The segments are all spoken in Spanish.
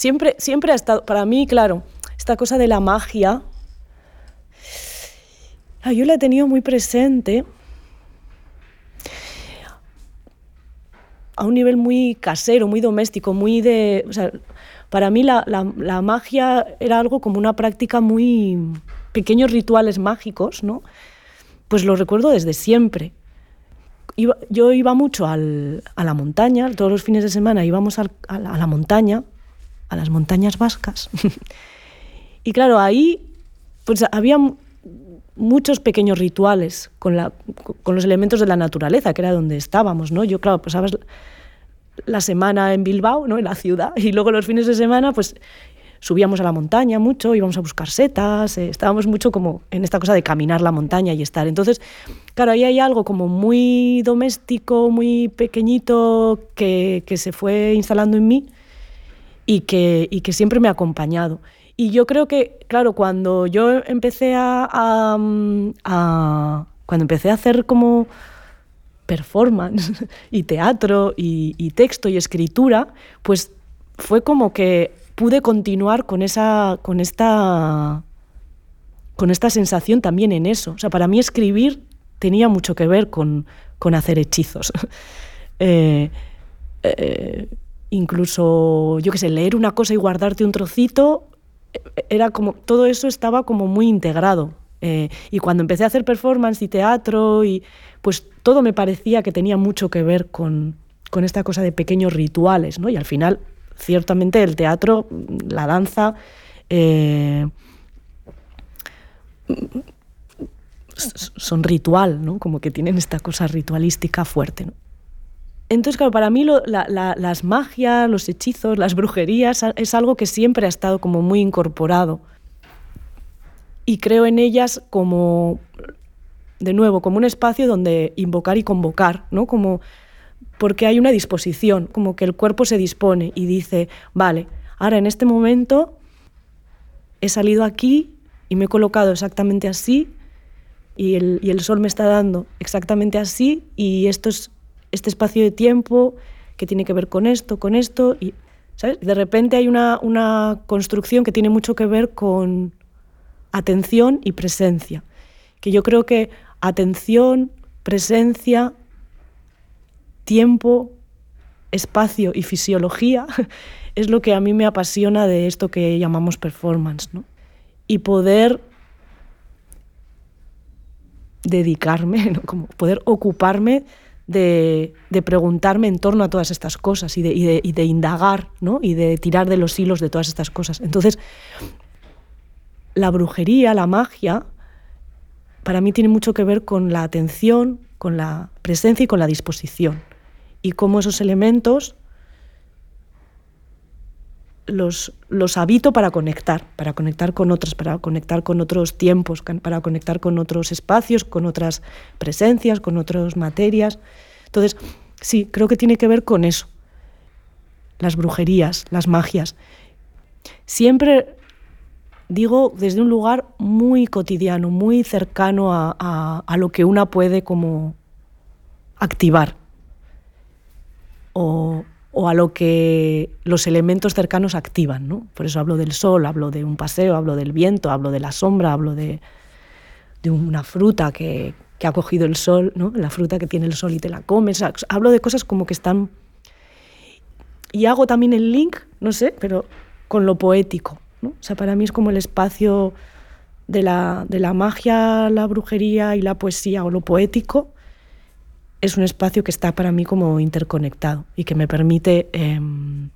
siempre, siempre ha estado, para mí, claro, esta cosa de la magia, ah, yo la he tenido muy presente a un nivel muy casero, muy doméstico, muy de... Para mí la, la, magia era algo como una práctica muy... pequeños rituales mágicos, ¿no? Pues lo recuerdo desde siempre. yo iba mucho al, a la montaña, todos los fines de semana íbamos a, la montaña, a las montañas vascas. y claro, ahí pues había muchos pequeños rituales con, la, con los elementos de la naturaleza, que era donde estábamos, ¿no? Yo, claro, pasaba la semana en Bilbao, ¿no? En la ciudad, y luego los fines de semana, pues subíamos a la montaña mucho, íbamos a buscar setas, eh, estábamos mucho como en esta cosa de caminar la montaña y estar. Entonces, claro, ahí hay algo como muy doméstico, muy pequeñito, que, que se fue instalando en mí y que, y que siempre me ha acompañado. Y yo creo que, claro, cuando yo empecé a, cuando empecé a hacer como performance y teatro y, texto y escritura, pues fue como que pude continuar con esa, con esta, con esta sensación también en eso. O sea, para mí escribir tenía mucho que ver con, hacer hechizos. Eh, eh, incluso, yo qué sé, leer una cosa y guardarte un trocito era como, todo eso estaba como muy integrado. Eh, y cuando empecé a hacer performance y teatro, y, pues todo me parecía que tenía mucho que ver con, con esta cosa de pequeños rituales, ¿no? Y al final, ciertamente, el teatro, la danza, eh, son ritual, ¿no? Como que tienen esta cosa ritualística fuerte. Entonces, claro, para mí las magias, los hechizos, las brujerías es algo que siempre ha estado como muy incorporado. Y creo en ellas como, de nuevo, como un espacio donde invocar y convocar, ¿no? Como, porque hay una disposición, como que el cuerpo se dispone y dice, vale, ahora en este momento he salido aquí y me he colocado exactamente así y el, y el sol me está dando exactamente así y esto es este espacio de tiempo que tiene que ver con esto, con esto, y ¿sabes? de repente hay una, una construcción que tiene mucho que ver con atención y presencia, que yo creo que atención, presencia, tiempo, espacio y fisiología es lo que a mí me apasiona de esto que llamamos performance, ¿no? Y poder dedicarme, ¿no? como poder ocuparme de, preguntarme en torno a todas estas cosas y de, indagar ¿no? y de tirar de los hilos de todas estas cosas. Entonces, la brujería, la magia, para mí tiene mucho que ver con la atención, con la presencia y con la disposición. Y cómo esos elementos los, los habito para conectar, para conectar con otros, para conectar con otros tiempos, para conectar con otros espacios, con otras presencias, con otras materias. Entonces, sí, creo que tiene que ver con eso. Las brujerías, las magias. Siempre digo desde un lugar muy cotidiano, muy cercano a, a lo que una puede como activar o, o a lo que los elementos cercanos activan. ¿no? Por eso hablo del sol, hablo de un paseo, hablo del viento, hablo de la sombra, hablo de, una fruta que, ha cogido el sol, ¿no? la fruta que tiene el sol y te la comes. hablo de cosas como que están... Y hago también el link, no sé, pero con lo poético. ¿no? O sea, para mí es como el espacio de la, de la magia, la brujería y la poesía o lo poético es un espacio que está para mí como interconectado y que me permite, em,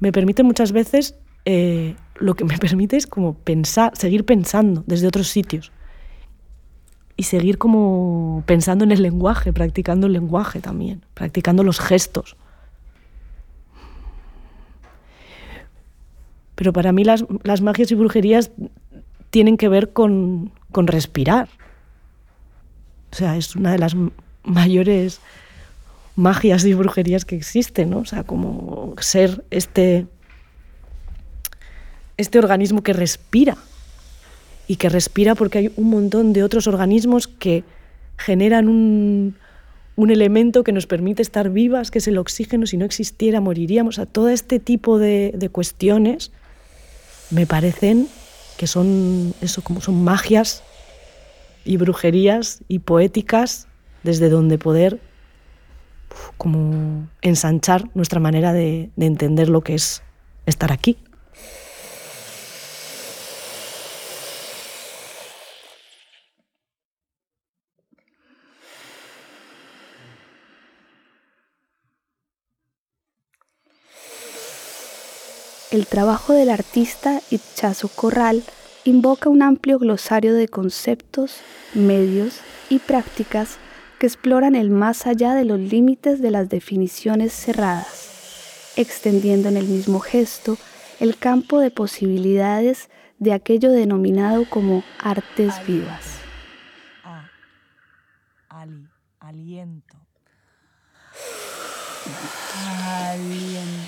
me permite muchas veces, eh, lo que me permite es como pensar, seguir pensando desde otros sitios y seguir como pensando en el lenguaje, practicando el lenguaje también, practicando los gestos. Pero para mí las, las magias y brujerías tienen que ver con, con respirar, o sea, es una de las mayores magias y brujerías que existen, ¿no? O sea, como ser este, este organismo que respira y que respira porque hay un montón de otros organismos que generan un, un elemento que nos permite estar vivas, que es el oxígeno, si no existiera moriríamos. A todo este tipo de, de cuestiones me parecen que son eso, como son magias y brujerías y poéticas desde donde poder como ensanchar nuestra manera de, de entender lo que es estar aquí. El trabajo del artista Itchazo Corral invoca un amplio glosario de conceptos, medios y prácticas que exploran el más allá de los límites de las definiciones cerradas, extendiendo en el mismo gesto el campo de posibilidades de aquello denominado como artes vivas. aliento. Aliento.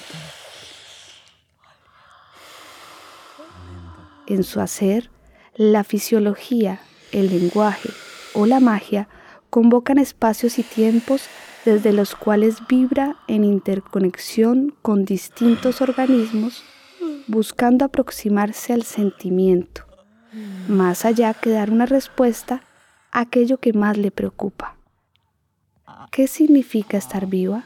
En su hacer, la fisiología, el lenguaje o la magia convocan espacios y tiempos desde los cuales vibra en interconexión con distintos organismos, buscando aproximarse al sentimiento, más allá que dar una respuesta a aquello que más le preocupa. ¿Qué significa estar viva?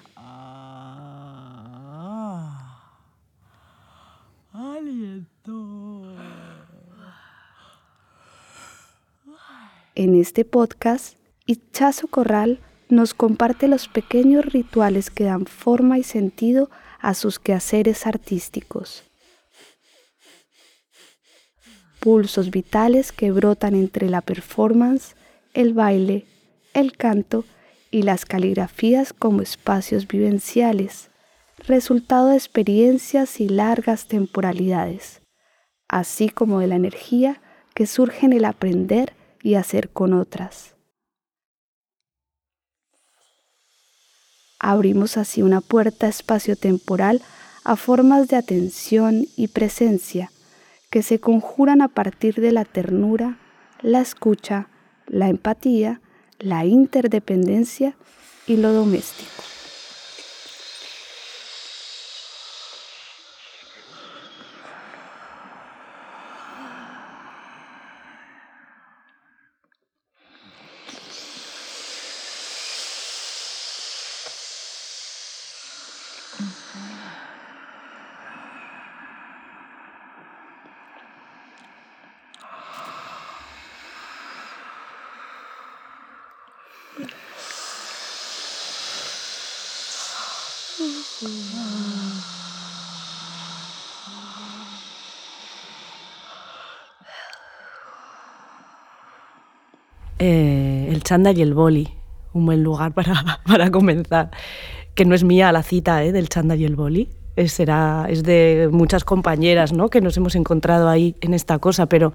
En este podcast, Ichazo Corral nos comparte los pequeños rituales que dan forma y sentido a sus quehaceres artísticos. Pulsos vitales que brotan entre la performance, el baile, el canto y las caligrafías como espacios vivenciales, resultado de experiencias y largas temporalidades, así como de la energía que surge en el aprender y hacer con otras. Abrimos así una puerta espacio-temporal a formas de atención y presencia que se conjuran a partir de la ternura, la escucha, la empatía, la interdependencia y lo doméstico. Chándal y el boli, un buen lugar para, para comenzar. Que no es mía la cita eh, del chándal y el boli, es, será, es de muchas compañeras ¿no? que nos hemos encontrado ahí en esta cosa, pero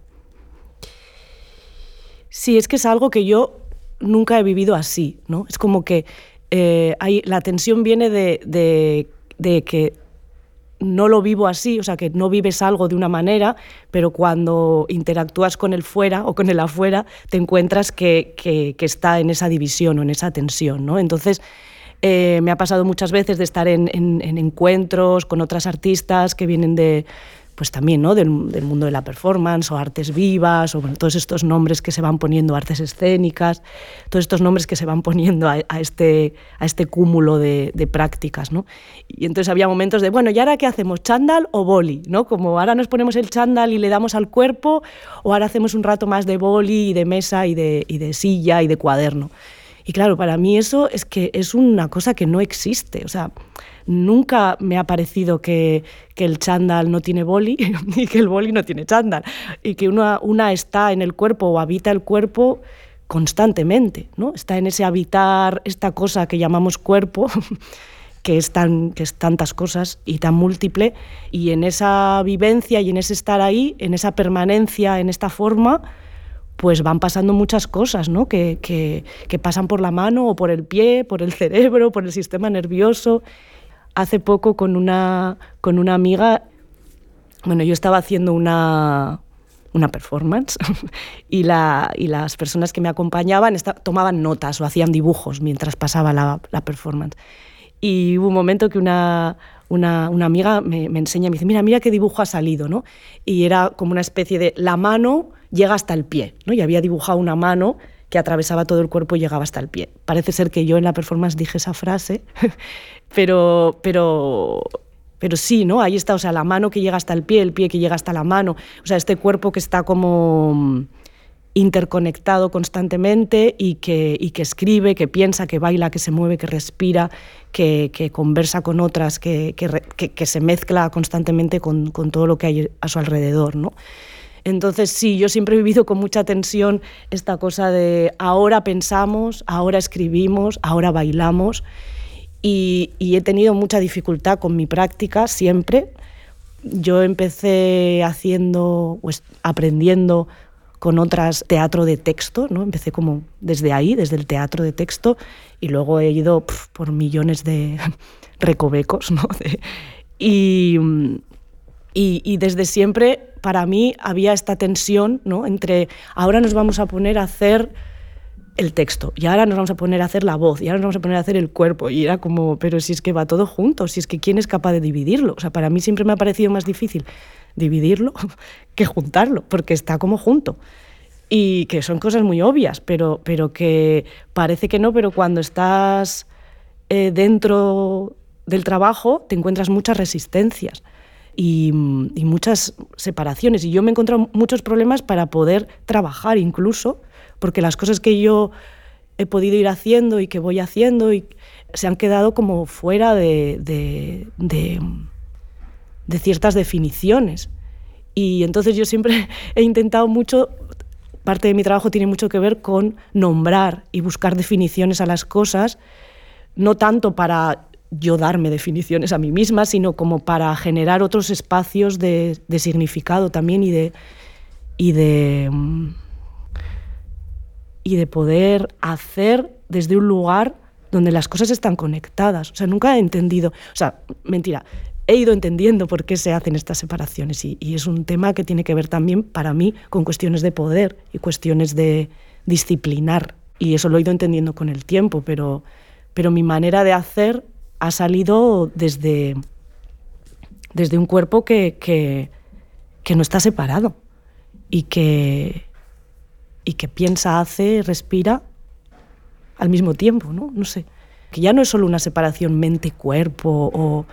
sí, es que es algo que yo nunca he vivido así, ¿no? Es como que eh, la tensión viene de, de que no lo vivo así, o sea, que no vives algo de una manera, pero cuando interactúas con el fuera o con el afuera, te encuentras que, que, está en esa división o en esa tensión, ¿no? Entonces, eh, me ha pasado muchas veces de estar en, en encuentros con otras artistas que vienen de, pues también ¿no? del, mundo de la performance o artes vivas o todos estos nombres que se van poniendo, artes escénicas, todos estos nombres que se van poniendo a, este, a este cúmulo de, prácticas. ¿no? Y entonces había momentos de, bueno, ¿y ahora qué hacemos? ¿Chándal o boli? ¿no? Como ahora nos ponemos el chándal y le damos al cuerpo o ahora hacemos un rato más de boli y de mesa y de, y de silla y de cuaderno. Y claro, para mí eso es que es una cosa que no existe. O sea, nunca me ha parecido que, el chándal no tiene boli y que el boli no tiene chándal. Y que una, una está en el cuerpo o habita el cuerpo constantemente, ¿no? Está en ese habitar esta cosa que llamamos cuerpo, que es, tan, que es tantas cosas y tan múltiple, y en esa vivencia y en ese estar ahí, en esa permanencia, en esta forma, pues van pasando muchas cosas, ¿no? Que, que, que pasan por la mano o por el pie, por el cerebro, por el sistema nervioso, hace poco con una, con una amiga, bueno, yo estaba haciendo una, una performance y, la, y las personas que me acompañaban tomaban notas o hacían dibujos mientras pasaba la, la performance. Y hubo un momento que una, una, una amiga me, me, enseña, me dice, mira, mira qué dibujo ha salido, ¿no? Y era como una especie de la mano llega hasta el pie, ¿no? Y había dibujado una mano que atravesaba todo el cuerpo y llegaba hasta el pie. Parece ser que yo en la performance dije esa frase, pero, pero, pero sí, ¿no? Ahí está, o sea, la mano que llega hasta el pie, el pie que llega hasta la mano, o sea, este cuerpo que está como interconectado constantemente y que, y que escribe, que piensa, que baila, que se mueve, que respira, que, que conversa con otras, que, que, se mezcla constantemente con, con, todo lo que hay a su alrededor, ¿no? Entonces, sí, yo siempre he vivido con mucha tensión esta cosa de ahora pensamos, ahora escribimos, ahora bailamos y, he tenido mucha dificultad con mi práctica siempre. Yo empecé haciendo, pues, aprendiendo con otras teatro de texto, ¿no? Empecé como desde ahí, desde el teatro de texto, y luego he ido por millones de recovecos, ¿no? y, y, y, desde siempre para mí había esta tensión, ¿no? Entre ahora nos vamos a poner a hacer el texto y ahora nos vamos a poner a hacer la voz y ahora nos vamos a poner a hacer el cuerpo y era como, pero si es que va todo junto, si es que quién es capaz de dividirlo. O sea, para mí siempre me ha parecido más difícil dividirlo que juntarlo, porque está como junto. Y que son cosas muy obvias, pero, pero que parece que no, pero cuando estás eh, dentro del trabajo te encuentras muchas resistencias y, y muchas separaciones. Y yo me he encontrado muchos problemas para poder trabajar incluso porque las cosas que yo he podido ir haciendo y que voy haciendo y se han quedado como fuera de, de, de, ciertas definiciones. Y entonces yo siempre he intentado mucho, parte de mi trabajo tiene mucho que ver con nombrar y buscar definiciones a las cosas, no tanto para yo darme definiciones a mí misma, sino como para generar otros espacios de, significado también y de, y de y de poder hacer desde un lugar donde las cosas están conectadas. O sea, nunca he entendido, o sea, mentira, he ido entendiendo por qué se hacen estas separaciones y, es un tema que tiene que ver también para mí con cuestiones de poder y cuestiones de disciplinar. Y eso lo he ido entendiendo con el tiempo, pero, pero mi manera de hacer ha salido desde, desde un cuerpo que, que, no está separado y que, y que piensa, hace, respira al mismo tiempo, ¿no? No sé. Que ya no es solo una separación mente-cuerpo o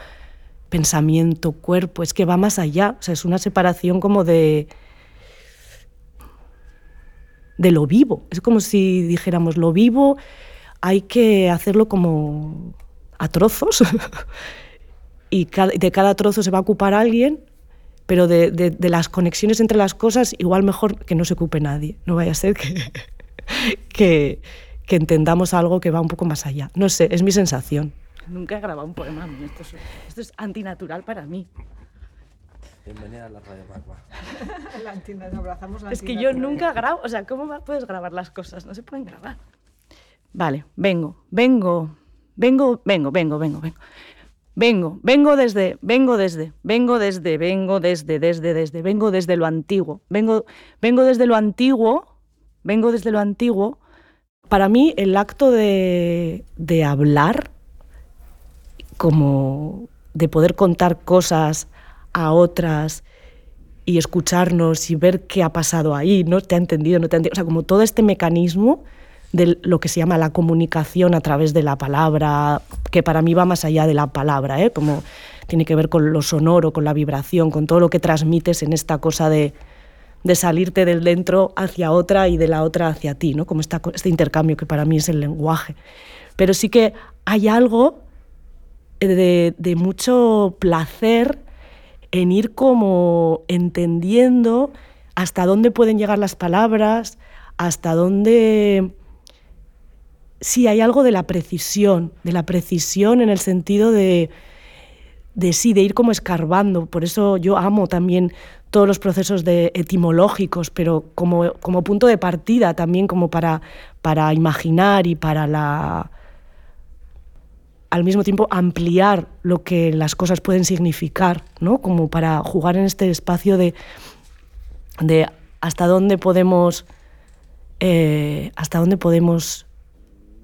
pensamiento-cuerpo, es que va más allá. O sea, es una separación como de de lo vivo. Es como si dijéramos lo vivo hay que hacerlo como a trozos y de cada trozo se va a ocupar alguien pero de, de, las conexiones entre las cosas, igual mejor que no se ocupe nadie. No vaya a ser que, que, que, entendamos algo que va un poco más allá. No sé, es mi sensación. Nunca he grabado un poema, esto es, esto es antinatural para mí. Bienvenida a la radio Magma. la abrazamos la Es que yo nunca grabo, o sea, ¿cómo puedes grabar las cosas? No se pueden grabar. Vale, vengo, vengo, vengo, vengo, vengo, vengo, vengo. Vengo, vengo desde, vengo desde, vengo desde, vengo desde, desde, desde, vengo desde lo antiguo. Vengo, vengo desde lo antiguo, vengo desde lo antiguo. Para mí el acto de, hablar, como de poder contar cosas a otras y escucharnos y ver qué ha pasado ahí, no te ha entendido, no te ha entendido, o sea, como todo este mecanismo de lo que se llama la comunicación a través de la palabra, que para mí va más allá de la palabra, ¿eh? como tiene que ver con lo sonoro, con la vibración, con todo lo que transmites en esta cosa de, de salirte del dentro hacia otra y de la otra hacia ti, ¿no? como esta, este intercambio que para mí es el lenguaje. Pero sí que hay algo de, de mucho placer en ir como entendiendo hasta dónde pueden llegar las palabras, hasta dónde sí hay algo de la precisión, de la precisión en el sentido de, de sí, de ir como escarbando. Por eso yo amo también todos los procesos de etimológicos, pero como, como punto de partida también como para, para imaginar y para la al mismo tiempo ampliar lo que las cosas pueden significar, ¿no? Como para jugar en este espacio de, de hasta dónde podemos, eh, hasta dónde podemos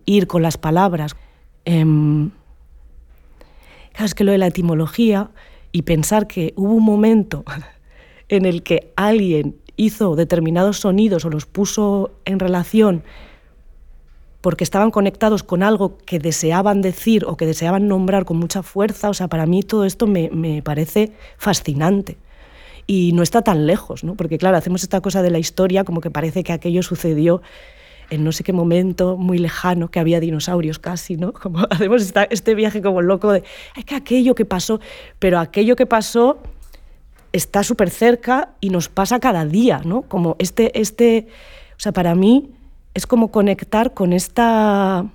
ir con las palabras. Claro, es que lo de la etimología y pensar que hubo un momento en el que alguien hizo determinados sonidos o los puso en relación porque estaban conectados con algo que deseaban decir o que deseaban nombrar con mucha fuerza. O sea, para mí todo esto me, me parece fascinante. Y no está tan lejos, ¿no? Porque claro, hacemos esta cosa de la historia como que parece que aquello sucedió en no sé qué momento muy lejano, que había dinosaurios casi, ¿no? Como hacemos esta, este viaje como loco de, es que aquello que pasó, pero aquello que pasó está súper cerca y nos pasa cada día, ¿no? Como este, este, o sea, para mí es como conectar con esta,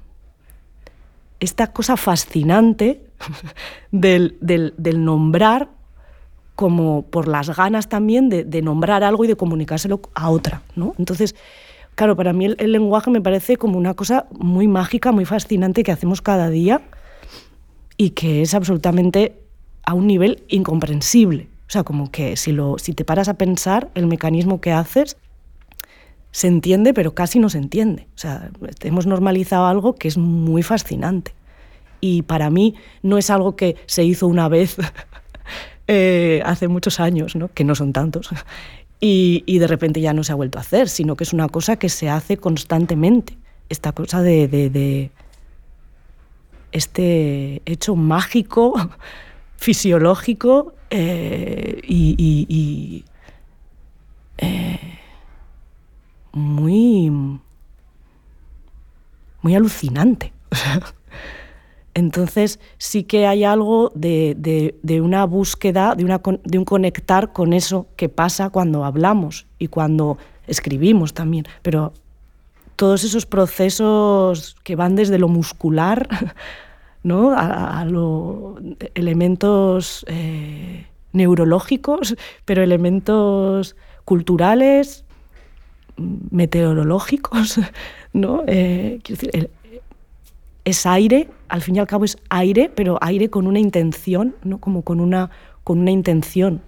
esta cosa fascinante del, del, del nombrar como por las ganas también de, de, nombrar algo y de comunicárselo a otra, ¿no? Entonces, claro, para mí el, el, lenguaje me parece como una cosa muy mágica, muy fascinante que hacemos cada día y que es absolutamente a un nivel incomprensible. O sea, como que si, lo, si te paras a pensar el mecanismo que haces, se entiende, pero casi no se entiende. O sea, hemos normalizado algo que es muy fascinante. Y para mí no es algo que se hizo una vez eh, hace muchos años, ¿no? que no son tantos, y, de repente ya no se ha vuelto a hacer, sino que es una cosa que se hace constantemente. Esta cosa de, de, este hecho mágico, fisiológico eh, y eh, muy, muy alucinante. Entonces sí que hay algo de, una búsqueda, de, una, de un conectar con eso que pasa cuando hablamos y cuando escribimos también. Pero todos esos procesos que van desde lo muscular ¿no? a, los elementos eh, neurológicos, pero elementos culturales, meteorológicos, ¿no? Eh, quiero decir, es aire, al fin y al cabo es aire, pero aire con una intención, ¿no? Como con una, con una intención.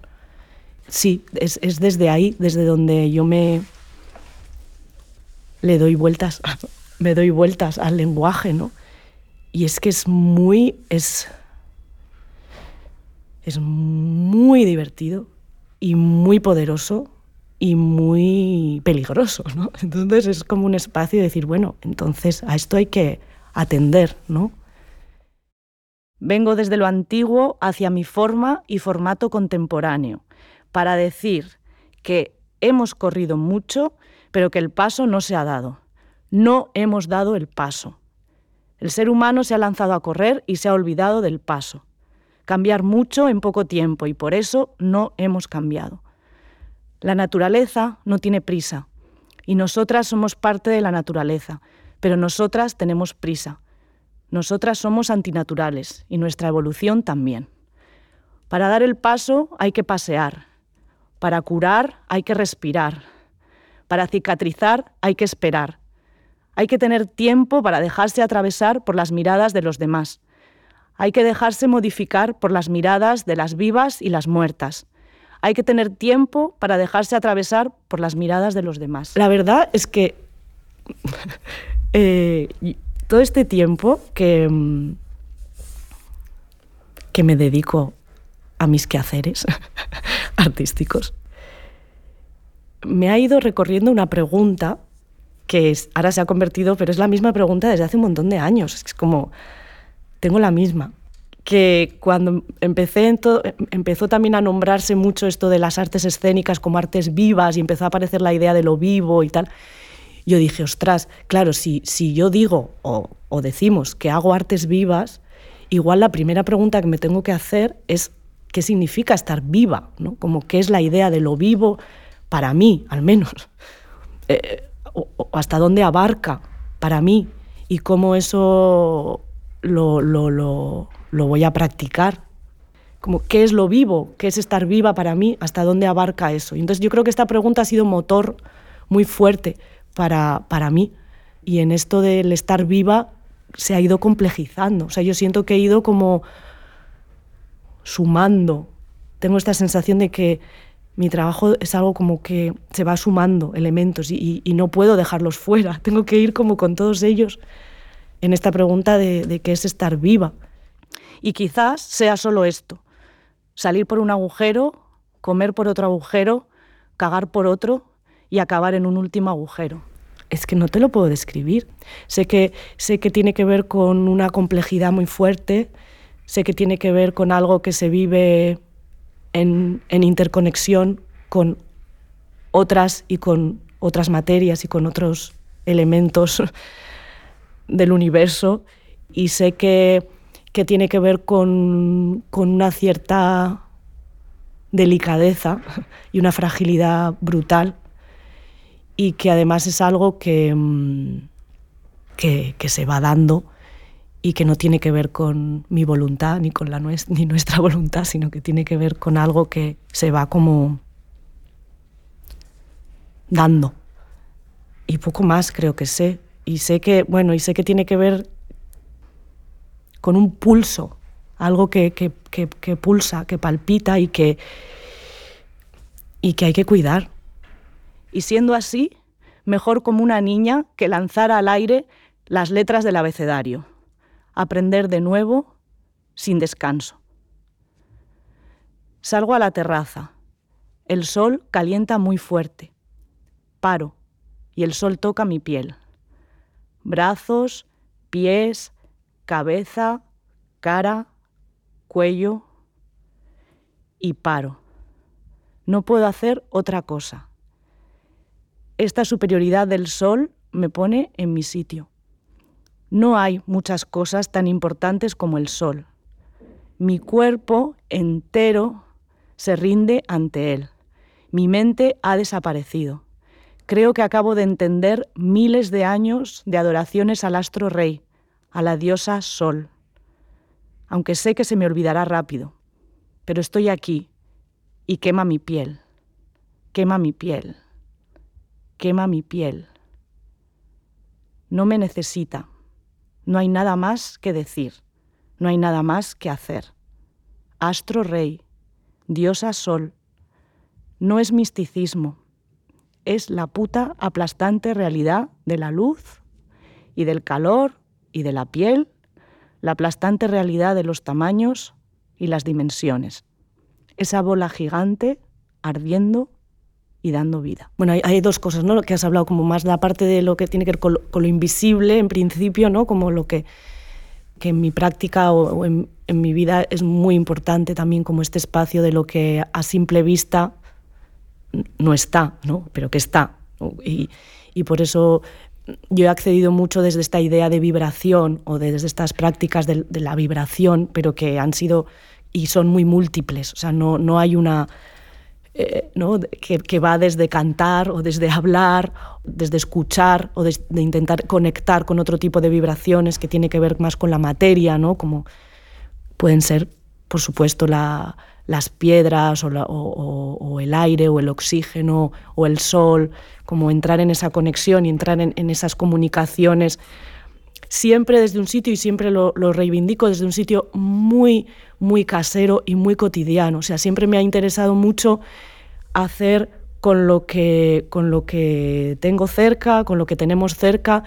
Sí, es, es desde ahí, desde donde yo me le doy vueltas, me doy vueltas al lenguaje, ¿no? Y es que es muy, es, es muy divertido y muy poderoso y muy peligroso, ¿no? Entonces es como un espacio de decir, bueno, entonces a esto hay que atender, ¿no? Vengo desde lo antiguo hacia mi forma y formato contemporáneo, para decir que hemos corrido mucho, pero que el paso no se ha dado. No hemos dado el paso. El ser humano se ha lanzado a correr y se ha olvidado del paso. Cambiar mucho en poco tiempo y por eso no hemos cambiado. La naturaleza no tiene prisa y nosotras somos parte de la naturaleza, pero nosotras tenemos prisa. Nosotras somos antinaturales y nuestra evolución también. Para dar el paso hay que pasear. Para curar hay que respirar. Para cicatrizar hay que esperar. Hay que tener tiempo para dejarse atravesar por las miradas de los demás. Hay que dejarse modificar por las miradas de las vivas y las muertas. Hay que tener tiempo para dejarse atravesar por las miradas de los demás. La verdad es que eh, todo este tiempo que, mm, que me dedico a mis quehaceres artísticos, me ha ido recorriendo una pregunta que ahora se ha convertido, pero es la misma pregunta desde hace un montón de años. Es como, tengo la misma. Que cuando empecé to, empezó también a nombrarse mucho esto de las artes escénicas como artes vivas y empezó a aparecer la idea de lo vivo y tal, yo dije, ostras, claro, si, si yo digo o, decimos que hago artes vivas, igual la primera pregunta que me tengo que hacer es qué significa estar viva, ¿no? Como qué es la idea de lo vivo para mí, al menos. Eh, hasta dónde abarca para mí y cómo eso lo, lo, lo, lo, voy a practicar. Como, ¿Qué es lo vivo? ¿Qué es estar viva para mí? ¿Hasta dónde abarca eso? Y entonces yo creo que esta pregunta ha sido motor muy fuerte para, para mí. Y en esto del estar viva se ha ido complejizando. O sea, yo siento que he ido como sumando. Tengo esta sensación de que mi trabajo es algo como que se va sumando elementos y, no puedo dejarlos fuera. Tengo que ir como con todos ellos en esta pregunta de, de qué es estar viva. Y quizás sea solo esto, salir por un agujero, comer por otro agujero, cagar por otro y acabar en un último agujero. Es que no te lo puedo describir. Sé que, sé que tiene que ver con una complejidad muy fuerte, sé que tiene que ver con algo que se vive en, interconexión con otras y con otras materias y con otros elementos del universo y sé que, tiene que ver con, una cierta delicadeza y una fragilidad brutal y que además es algo que, mm, que, que se va dando y que no tiene que ver con mi voluntad ni con la ni nuestra voluntad, sino que tiene que ver con algo que se va como dando. Y poco más creo que sé. Y sé que, bueno, y sé que tiene que ver con un pulso, algo que, que, que pulsa, que palpita y que, y que hay que cuidar. Y siendo así, mejor como una niña que lanzara al aire las letras del abecedario aprender de nuevo sin descanso. Salgo a la terraza. El sol calienta muy fuerte. Paro y el sol toca mi piel. Brazos, pies, cabeza, cara, cuello y paro. No puedo hacer otra cosa. Esta superioridad del sol me pone en mi sitio. No hay muchas cosas tan importantes como el sol. Mi cuerpo entero se rinde ante él. Mi mente ha desaparecido. Creo que acabo de entender miles de años de adoraciones al astro rey, a la diosa sol. Aunque sé que se me olvidará rápido, pero estoy aquí y quema mi piel, quema mi piel, quema mi piel. No me necesita. No hay nada más que decir, no hay nada más que hacer. Astro rey, diosa sol, no es misticismo, es la puta aplastante realidad de la luz y del calor y de la piel, la aplastante realidad de los tamaños y las dimensiones. Esa bola gigante ardiendo y dando vida. Bueno, hay, dos cosas, ¿no? Lo que has hablado, como más la parte de lo que tiene que ver con lo, invisible, en principio, ¿no? Como lo que, que en mi práctica o, en, mi vida es muy importante también como este espacio de lo que a simple vista no está, ¿no? Pero que está. Y, y por eso yo he accedido mucho desde esta idea de vibración o desde estas prácticas de, de, la vibración, pero que han sido y son muy múltiples. O sea, no, no hay una eh, ¿no? que, va desde cantar o desde hablar, desde escuchar o de, intentar conectar con otro tipo de vibraciones que tiene que ver más con la materia, ¿no? como pueden ser, por supuesto, las piedras o, el aire o el oxígeno o el sol, como entrar en esa conexión y entrar en, esas comunicaciones siempre desde un sitio, y siempre lo, lo, reivindico, desde un sitio muy, muy casero y muy cotidiano. O sea, siempre me ha interesado mucho hacer con lo que, con lo que tengo cerca, con lo que tenemos cerca,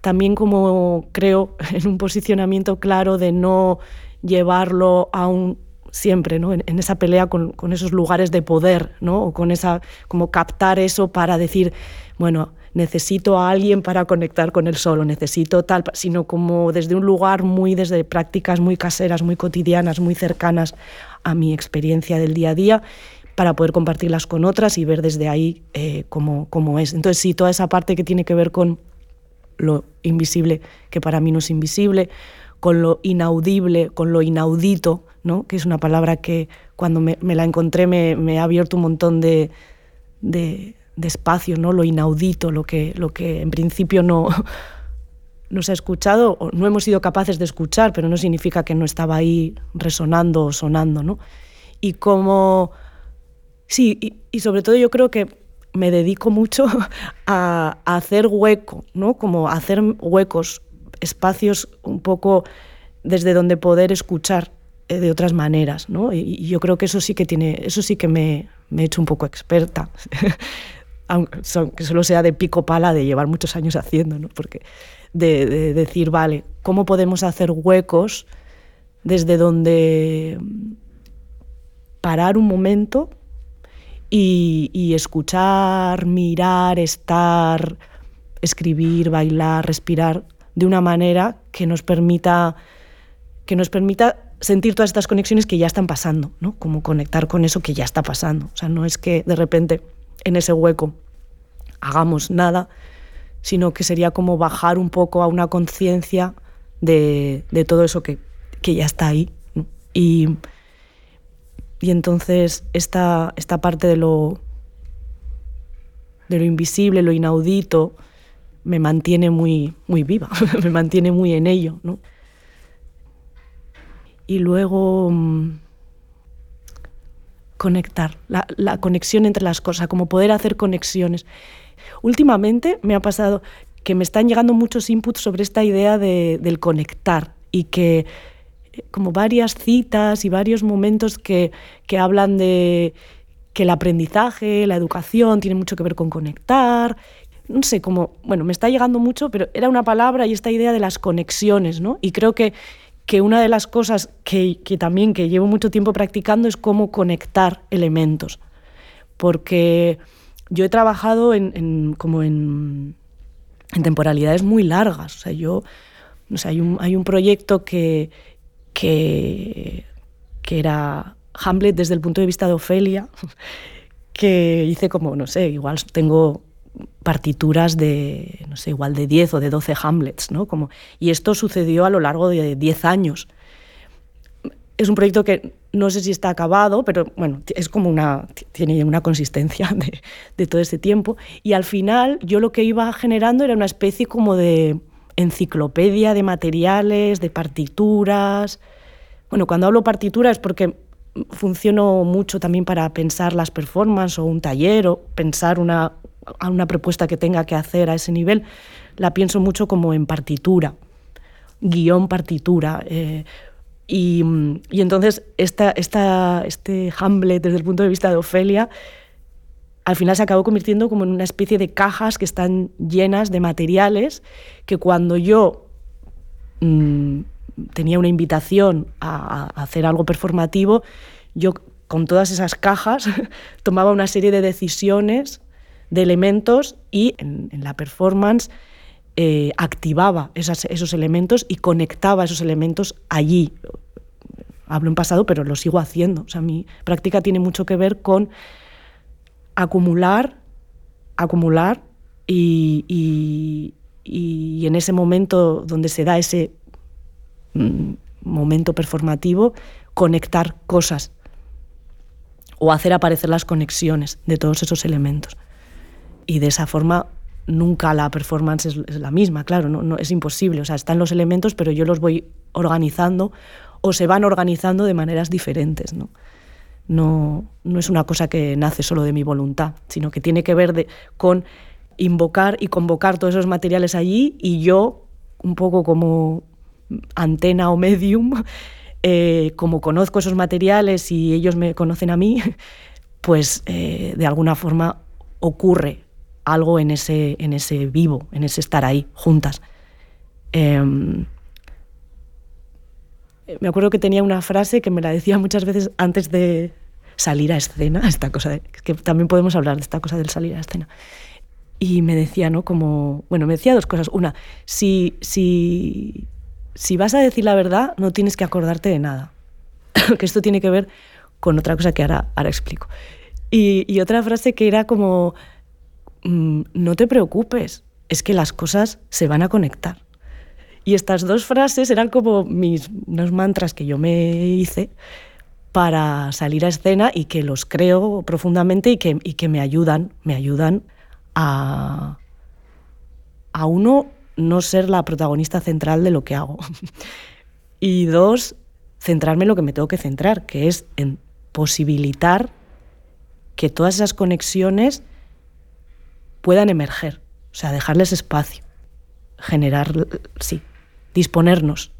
también como creo en un posicionamiento claro de no llevarlo a un siempre ¿no? en, esa pelea con, con, esos lugares de poder, ¿no? o con esa, como captar eso para decir, bueno, necesito a alguien para conectar con el solo, necesito tal, sino como desde un lugar muy, desde prácticas muy caseras, muy cotidianas, muy cercanas a mi experiencia del día a día, para poder compartirlas con otras y ver desde ahí eh, cómo, cómo es. Entonces, sí, toda esa parte que tiene que ver con lo invisible, que para mí no es invisible, con lo inaudible, con lo inaudito, ¿no? que es una palabra que cuando me, la encontré me, ha abierto un montón de, de espacio, ¿no? lo inaudito, lo que, lo que en principio no, no se ha escuchado o no hemos sido capaces de escuchar, pero no significa que no estaba ahí resonando o sonando. ¿no? Y como, sí, y, sobre todo yo creo que me dedico mucho a, hacer hueco, ¿no? como hacer huecos, espacios un poco desde donde poder escuchar eh, de otras maneras, ¿no? Y, yo creo que eso sí que tiene, eso sí que me, me he hecho un poco experta, aunque solo sea de pico pala de llevar muchos años haciendo, ¿no? Porque de, decir, vale, ¿cómo podemos hacer huecos desde donde parar un momento y, y escuchar, mirar, estar, escribir, bailar, respirar de una manera que nos permita que nos permita sentir todas estas conexiones que ya están pasando, ¿no? Como conectar con eso que ya está pasando. O sea, no es que de repente en ese hueco hagamos nada, sino que sería como bajar un poco a una conciencia de, todo eso que, ya está ahí. Y, y, entonces esta, esta parte de lo, de lo invisible, lo inaudito, me mantiene muy, muy viva, me mantiene muy en ello. ¿no? y luego mm, conectar, la, conexión entre las cosas, como poder hacer conexiones. Últimamente me ha pasado que me están llegando muchos inputs sobre esta idea del conectar y que eh, como varias citas y varios momentos que, que hablan de que el aprendizaje, la educación tiene mucho que ver con conectar. No sé, como, bueno, me está llegando mucho, pero era una palabra y esta idea de las conexiones, ¿no? Y creo que que una de las cosas que, también que llevo mucho tiempo practicando es cómo conectar elementos. Porque yo he trabajado en, como en, temporalidades muy largas. O sea, yo, hay, un, hay un proyecto que, que, que era Hamlet desde el punto de vista de Ofelia, que hice como, no sé, igual tengo partituras de, no sé, igual de 10 o de 12 Hamlets, ¿no? Como, y esto sucedió a lo largo de 10 años. Es un proyecto que no sé si está acabado, pero bueno, es como una, tiene una consistencia de, todo este tiempo. Y al final yo lo que iba generando era una especie como de enciclopedia de materiales, de partituras. Bueno, cuando hablo partitura es porque funciono mucho también para pensar las performances o un taller o pensar una, a una propuesta que tenga que hacer a ese nivel, la pienso mucho como en partitura, guion partitura. Eh, y, entonces esta, esta, este Hamlet desde el punto de vista de Ofelia al final se acabó convirtiendo como en una especie de cajas que están llenas de materiales que cuando yo mm, tenía una invitación a, hacer algo performativo, yo con todas esas cajas tomaba una serie de decisiones de elementos y en, la performance eh, activaba esos elementos y conectaba esos elementos allí. Hablo en pasado, pero lo sigo haciendo. O sea, mi práctica tiene mucho que ver con acumular, acumular y, y, en ese momento donde se da ese mm, momento performativo, conectar cosas o hacer aparecer las conexiones de todos esos elementos y de esa forma nunca la performance es, la misma, claro, no, es imposible, o sea, están los elementos, pero yo los voy organizando o se van organizando de maneras diferentes, ¿no? No, no es una cosa que nace solo de mi voluntad, sino que tiene que ver con invocar y convocar todos esos materiales allí y yo, un poco como antena o medium, eh, como conozco esos materiales y ellos me conocen a mí, pues eh, de alguna forma ocurre algo en ese, en ese vivo, en ese estar ahí, juntas. Em, me acuerdo que tenía una frase que me la decía muchas veces antes de salir a escena, esta cosa que también podemos hablar de esta cosa del salir a escena. Y me decía, ¿no? Como, bueno, me decía dos cosas. Una, si, si, si vas a decir la verdad, no tienes que acordarte de nada. que esto tiene que ver con otra cosa que ahora, ahora explico. Y, y otra frase que era como, Mm, no te preocupes, es que las cosas se van a conectar. Y estas dos frases eran como mis unos mantras que yo me hice para salir a escena y que los creo profundamente y que, y que me ayudan, me ayudan a, a uno no ser la protagonista central de lo que hago. y dos, centrarme en lo que me tengo que centrar, que es en posibilitar que todas esas conexiones puedan emerger, o sea, dejarles espacio, generar, sí, disponernos,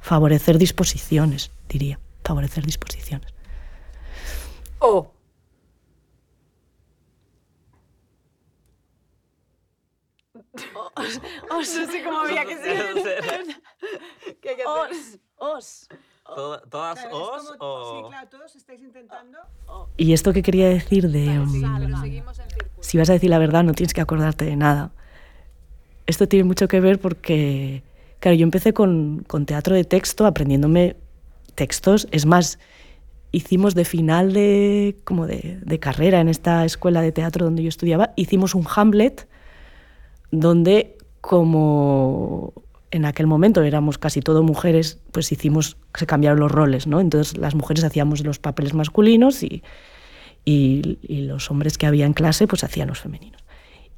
favorecer disposiciones, diría. favorecer disposiciones. O. Os, no sé cómo había que ser. ¿Qué hay que hacer? Os, os. Toda- ¿Todas Claro, os como- o...? Sí, claro, todos estáis intentando. Y esto que quería decir de... mm, Pero seguimos en círculo. Si vas a decir la verdad no tienes que acordarte de nada. Esto tiene mucho que ver porque, claro, yo empecé con, con teatro de texto, aprendiéndome textos. Es más, hicimos de final de, como de, de carrera en esta escuela de teatro donde yo estudiaba, hicimos un Hamlet donde como en aquel momento éramos casi todo mujeres, pues hicimos, se cambiaron los roles, ¿no? Entonces las mujeres hacíamos los papeles masculinos y, y, y los hombres que había en clase pues hacían los femeninos.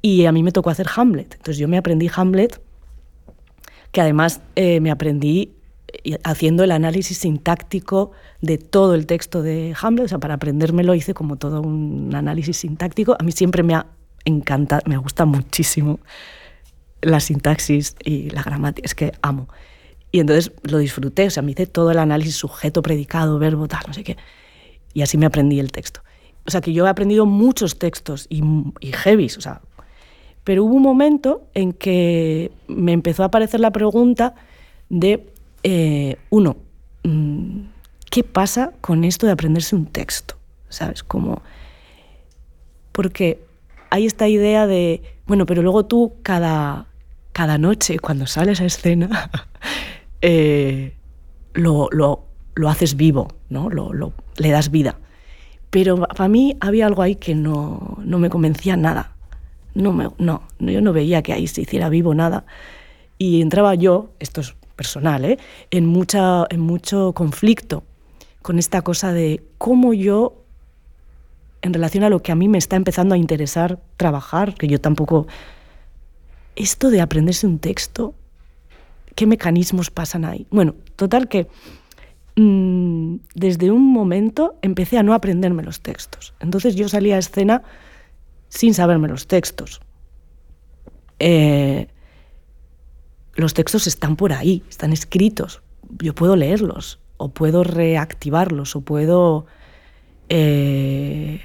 Y a mí me tocó hacer Hamlet. Entonces yo me aprendí Hamlet, que además eh, me aprendí eh, haciendo el análisis sintáctico de todo el texto de Hamlet. O sea, para aprendérmelo hice como todo un análisis sintáctico. A mí siempre me ha encantado, me gusta muchísimo la sintaxis y la gramática, es que amo. Y entonces lo disfruté, o sea, me hice todo el análisis sujeto, predicado, verbo, tal, no sé qué. Y así me aprendí el texto. O sea, que yo he aprendido muchos textos y, heavies, o sea, pero hubo un momento en que me empezó a aparecer la pregunta de, eh, uno, mm, ¿qué pasa con esto de aprenderse un texto? ¿Sabes? Como, porque hay esta idea de, bueno, pero luego tú cada, cada noche, cuando sales a escena, eh, lo, lo, lo haces vivo, ¿no? Lo, lo- le das vida. Pero para mí había algo ahí que no, no me convencía nada. No, me, no, yo no veía que ahí se hiciera vivo nada. Y entraba yo, esto es personal, ¿eh? en, mucha, en mucho conflicto con esta cosa de cómo yo, en relación a lo que a mí me está empezando a interesar trabajar, que yo tampoco... Esto de aprenderse un texto, ¿qué mecanismos pasan ahí? Bueno, total que mm, desde un momento empecé a no aprenderme los textos. Entonces yo salía a escena sin saberme los textos. Eh, los textos están por ahí, están escritos. Yo puedo leerlos, o puedo reactivarlos, o puedo eh,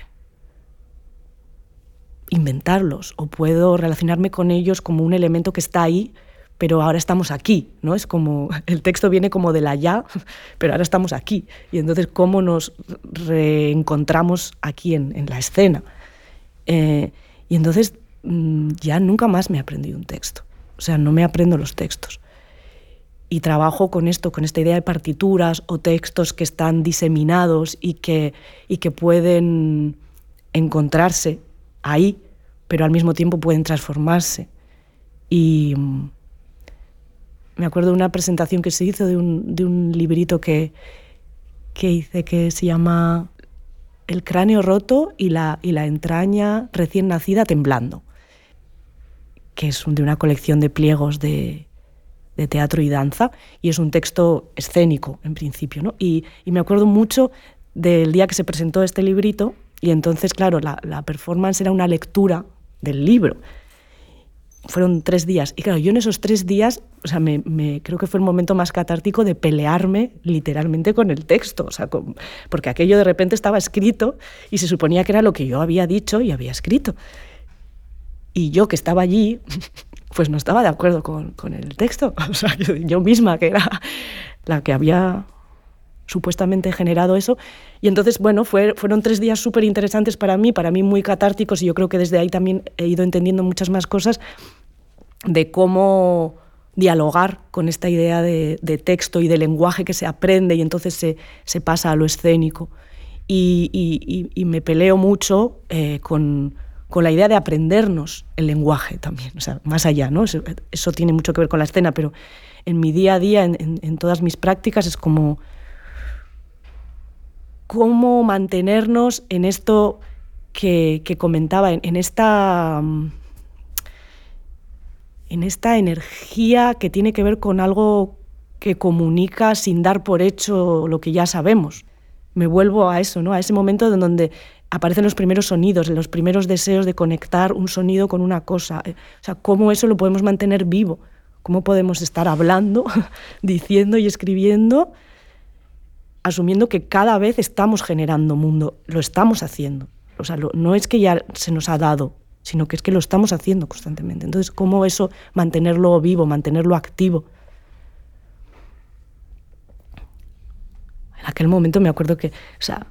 inventarlos, o puedo relacionarme con ellos como un elemento que está ahí, pero ahora estamos aquí, ¿no? Es como, el texto viene como del allá, pero ahora estamos aquí. Y entonces, ¿cómo nos reencontramos aquí en, en la escena? Eh, y entonces mm, ya nunca más me aprendí un texto. O sea, no me aprendo los textos. Y trabajo con esto, con esta idea de partituras o textos que están diseminados y que, y que pueden encontrarse ahí, pero al mismo tiempo pueden transformarse. Y mm, me acuerdo de una presentación que se hizo de un, de un librito que, que hice que se llama El cráneo roto y la, y la entraña recién nacida temblando, que es de una colección de pliegos de, de teatro y danza, y es un texto escénico en principio. ¿no? Y, y me acuerdo mucho del día que se presentó este librito, y entonces, claro, la, la performance era una lectura del libro. Fueron tres días. Y claro, yo en esos tres días, o sea, me, creo que fue el momento más catártico de pelearme literalmente con el texto. O sea, porque aquello de repente estaba escrito y se suponía que era lo que yo había dicho y había escrito. Y yo que estaba allí, pues no estaba de acuerdo con, con el texto. O sea, yo misma, que era la que había supuestamente generado eso. Y entonces, bueno, fue- fueron tres días súper interesantes para mí, para mí muy catárticos, y yo creo que desde ahí también he ido entendiendo muchas más cosas de cómo dialogar con esta idea de, texto y de lenguaje que se aprende y entonces se, pasa a lo escénico. Y, me peleo mucho eh, con, la idea de aprendernos el lenguaje también, o sea, más allá, ¿no? Eso, tiene mucho que ver con la escena, pero en mi día a día, en todas mis prácticas, es como cómo mantenernos en esto que, comentaba, en, en esta mm, en esta energía que tiene que ver con algo que comunica sin dar por hecho lo que ya sabemos. Me vuelvo a eso, ¿no? A ese momento en donde aparecen los primeros sonidos, los primeros deseos de conectar un sonido con una cosa. Eh, O sea, cómo eso lo podemos mantener vivo, cómo podemos estar hablando, diciendo y escribiendo asumiendo que cada vez estamos generando mundo, lo estamos haciendo. O sea, no es que ya se nos ha dado, sino que es que lo estamos haciendo constantemente. Entonces, ¿cómo eso mantenerlo vivo, mantenerlo activo? En aquel momento me acuerdo que, o sea,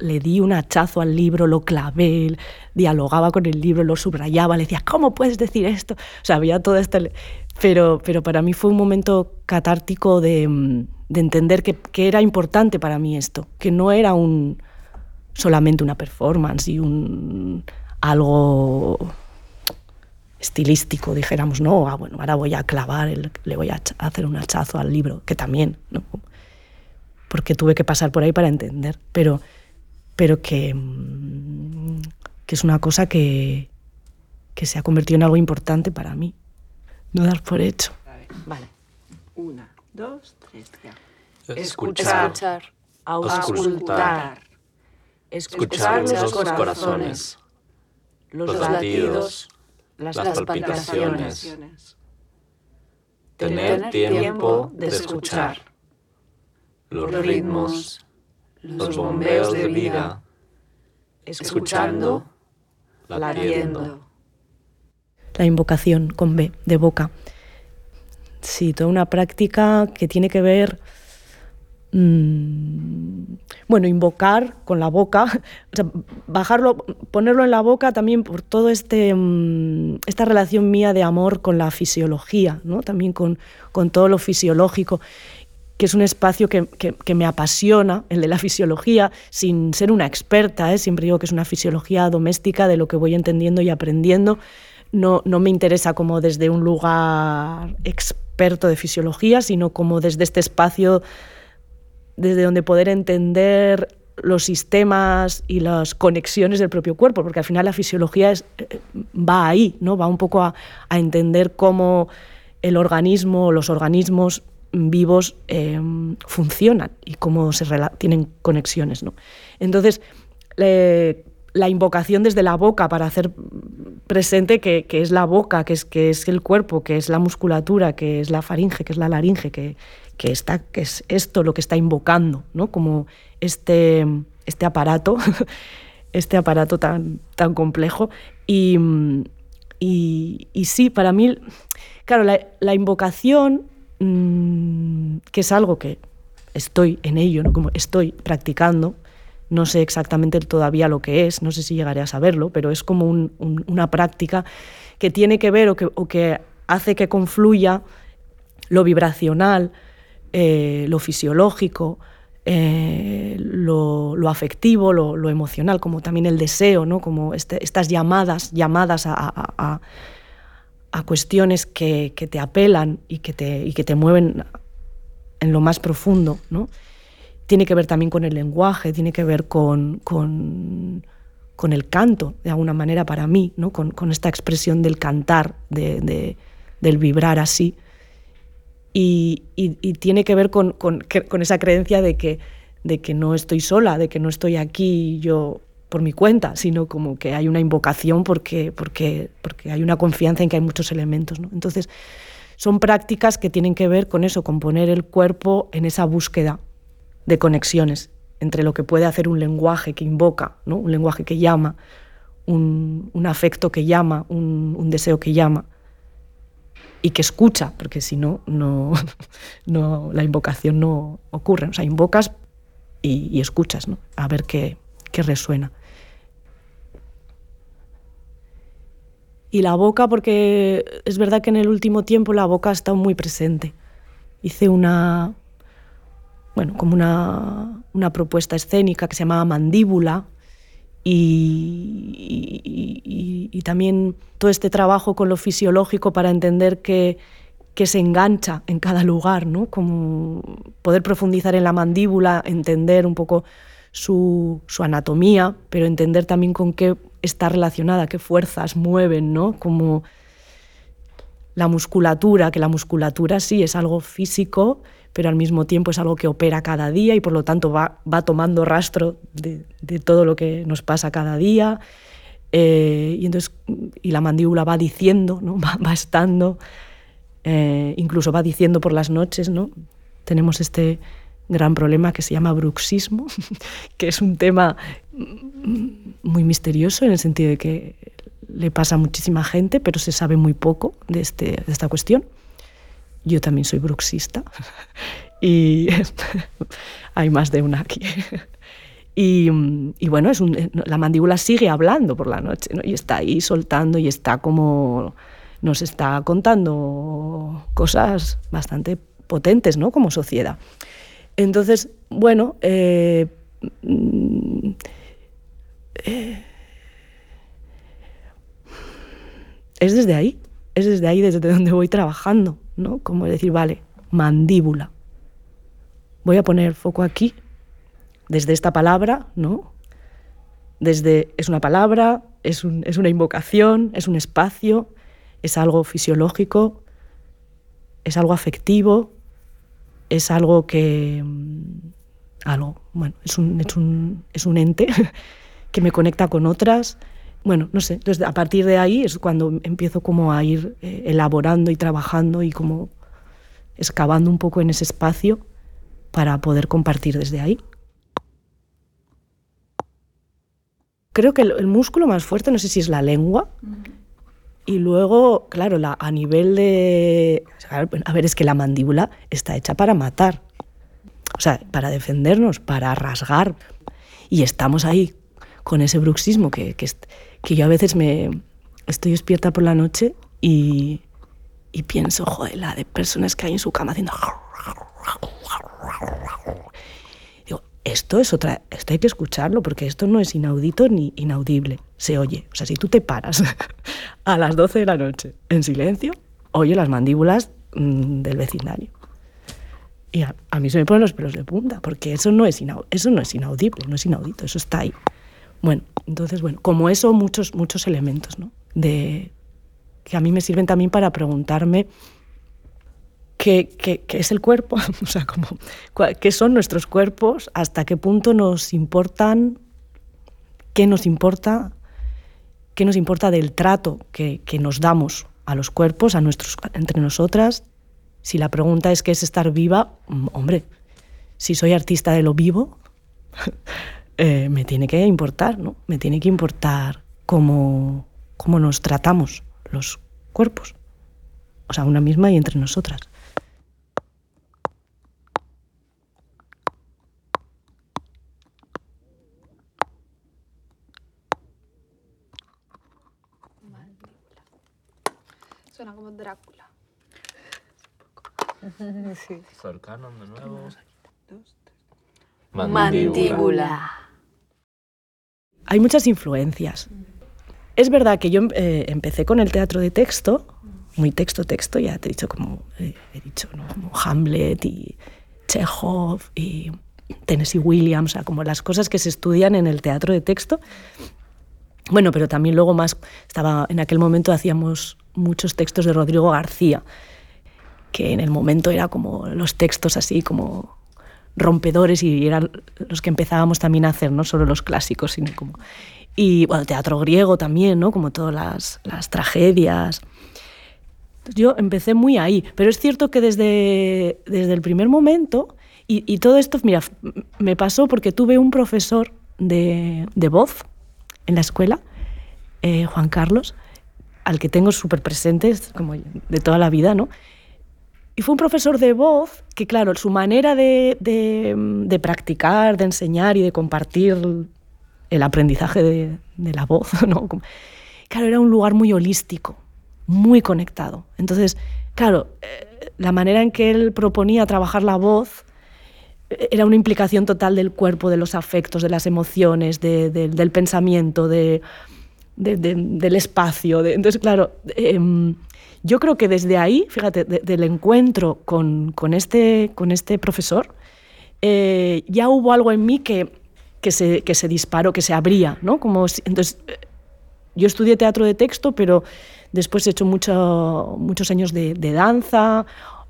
le di un hachazo al libro, lo clavé, dialogaba con el libro, lo subrayaba, le decía, ¿cómo puedes decir esto? O sea, había todo este... Pero, pero para mí fue un momento catártico de, de entender que, que, era importante para mí esto, que no era un, solamente una performance y un, algo estilístico, dijéramos, no, ah, bueno, ahora voy a clavar, le voy a hacer un hachazo al libro, que también, porque tuve que pasar por ahí para entender, pero, pero que, mm, que es una cosa que, que se ha convertido en algo importante para mí, no dar por hecho. Vale, una, dos, tres, ya. Escuchar, escuchar. Auscultar, escuchar los corazones, los latidos, las palpitaciones, tener tiempo de escuchar. los ritmos, los bombeos de vida, escuchando, latiendo. La invocación con B, de boca. Sí, toda una práctica que tiene que ver, bueno, invocar con la boca, o sea, bajarlo, ponerlo en la boca también por todo este, mmm, esta relación mía de amor con la fisiología, ¿no? también con, con todo lo fisiológico que es un espacio que, que, me apasiona, el de la fisiología, sin ser una experta, ¿eh? siempre digo que es una fisiología doméstica de lo que voy entendiendo y aprendiendo. No, no me interesa como desde un lugar experto de fisiología, sino como desde este espacio, desde donde poder entender los sistemas y las conexiones del propio cuerpo, porque al final la fisiología es, eh, va ahí, ¿no? va un poco a, entender cómo el organismo, los organismos vivos em, funcionan y cómo se tienen conexiones. ¿no? Entonces, la invocación desde la boca para hacer presente que, es la boca, que es, que es el cuerpo, que es la musculatura, que es la faringe, que es la laringe, que, que, está, que es esto lo que está invocando, ¿no? como este, este aparato, este aparato tan, tan complejo. Y, y, sí, para mí, claro, la, invocación Mm, que es algo que estoy en ello, ¿no? como estoy practicando, no sé exactamente todavía lo que es, no sé si llegaré a saberlo, pero es como una práctica que tiene que ver o que, hace que confluya lo vibracional, eh, lo fisiológico, eh, lo, afectivo, lo, emocional, como también el deseo, ¿no? como este, estas llamadas, llamadas a cuestiones que, te apelan y que te, y que te mueven en lo más profundo, ¿no? Tiene que ver también con el lenguaje, tiene que ver con, con, el canto, de alguna manera para mí, ¿no? con, esta expresión del cantar, de, del vibrar así. Y, tiene que ver con, esa creencia de que, no estoy sola, de que no estoy aquí yo por mi cuenta, sino como que hay una invocación porque, hay una confianza en que hay muchos elementos. Entonces, son prácticas que tienen que ver con eso, con poner el cuerpo en esa búsqueda de conexiones entre lo que puede hacer un lenguaje que invoca, ¿no? un lenguaje que llama, un, afecto que llama, un, deseo que llama y que escucha, porque si no, no, no la invocación no ocurre. O sea, invocas y, escuchas, ¿no? a ver qué, qué resuena. y la boca, porque es verdad que en el último tiempo la boca ha estado muy presente. Hice una, bueno, como una, una propuesta escénica que se llamaba Mandíbula y, también todo este trabajo con lo fisiológico para entender que, que se engancha en cada lugar, ¿no? como poder profundizar en la mandíbula, entender un poco su, su anatomía, pero entender también con qué está relacionada, qué fuerzas mueven, ¿no? Como la musculatura, que la musculatura sí es algo físico, pero al mismo tiempo es algo que opera cada día y por lo tanto va, va tomando rastro de, de, todo lo que nos pasa cada día. Eh, y, entonces, y la mandíbula va diciendo, ¿no? va, va estando, eh, incluso va diciendo por las noches, ¿no? tenemos este, gran problema que se llama bruxismo, que es un tema muy misterioso en el sentido de que le pasa a muchísima gente, pero se sabe muy poco de, este, de esta cuestión. Yo también soy bruxista y hay más de una aquí. Y, bueno, es la mandíbula sigue hablando por la noche ¿no? y está ahí soltando y está como nos está contando cosas bastante potentes ¿no? como sociedad. Entonces, bueno, eh, mm, eh, es desde ahí, es desde ahí, desde donde voy trabajando, ¿no? Como decir, vale, mandíbula. Voy a poner foco aquí, desde esta palabra, ¿no? Desde, es una palabra, es, una invocación, es un espacio, es algo fisiológico, es algo afectivo, es algo que... Mm, algo, bueno, es un ente que me conecta con otras. Bueno, no sé, entonces a partir de ahí es cuando empiezo como a ir eh, elaborando y trabajando y como excavando un poco en ese espacio para poder compartir desde ahí. Creo que el, músculo más fuerte, no sé si es la lengua, y luego, claro, la, a nivel de... A ver, es que la mandíbula está hecha para matar, o sea, para defendernos, para rasgar. Y estamos ahí con ese bruxismo que, que, que yo a veces me estoy despierta por la noche y, y pienso, joder, la de personas que hay en su cama haciendo... Digo, esto es otra, esto hay que escucharlo porque esto no es inaudito ni inaudible, se oye. O sea, si tú te paras a las 12 de la noche en silencio, oye las mandíbulas mm, del vecindario. Y a, mí se me ponen los pelos de punta, porque eso no, es eso no es inaudible, no es inaudito, eso está ahí. Bueno, entonces, bueno, como eso, muchos, muchos elementos, ¿no? De, que a mí me sirven también para preguntarme qué, qué, qué es el cuerpo, o sea, como, qué son nuestros cuerpos, hasta qué punto nos importan, qué nos importa, qué nos importa del trato que, que nos damos a los cuerpos, a nuestros, entre nosotras, si la pregunta es qué es estar viva, mm, hombre, si soy artista de lo vivo, eh, me tiene que importar, ¿no? Me tiene que importar cómo, cómo nos tratamos los cuerpos. O sea, una misma y entre nosotras. Suena como Drácula. sí. de nuevo. Mandíbula. Hay muchas influencias. Es verdad que yo eh, empecé con el teatro de texto, muy texto, texto, ya te he dicho como, eh, he dicho, ¿no? como Hamlet y Chekhov y Tennessee Williams, o sea, como las cosas que se estudian en el teatro de texto. Bueno, pero también luego más, estaba, en aquel momento hacíamos muchos textos de Rodrigo García, que en el momento era como los textos así como rompedores y eran los que empezábamos también a hacer, no solo los clásicos, sino como... Y bueno, teatro griego también, ¿no? Como todas las, las tragedias. Yo empecé muy ahí, pero es cierto que desde, desde el primer momento, y, y todo esto, mira, me pasó porque tuve un profesor de, de voz en la escuela, eh, Juan Carlos, al que tengo súper presente, como de toda la vida, ¿no? Y fue un profesor de voz que, claro, su manera de, de, practicar, de enseñar y de compartir el aprendizaje de, de, la voz, ¿no? Claro, era un lugar muy holístico, muy conectado. Entonces, claro, eh, la manera en que él proponía trabajar la voz eh, era una implicación total del cuerpo, de los afectos, de las emociones, del pensamiento, del espacio. entonces, claro, em, yo creo que desde ahí, fíjate, del encuentro con, con, este, con este profesor, eh, ya hubo algo en mí que, que, se, que se disparó, que se abría, ¿no? Como, entonces, eh, yo estudié teatro de texto, pero después he hecho mucho, muchos años de, de danza.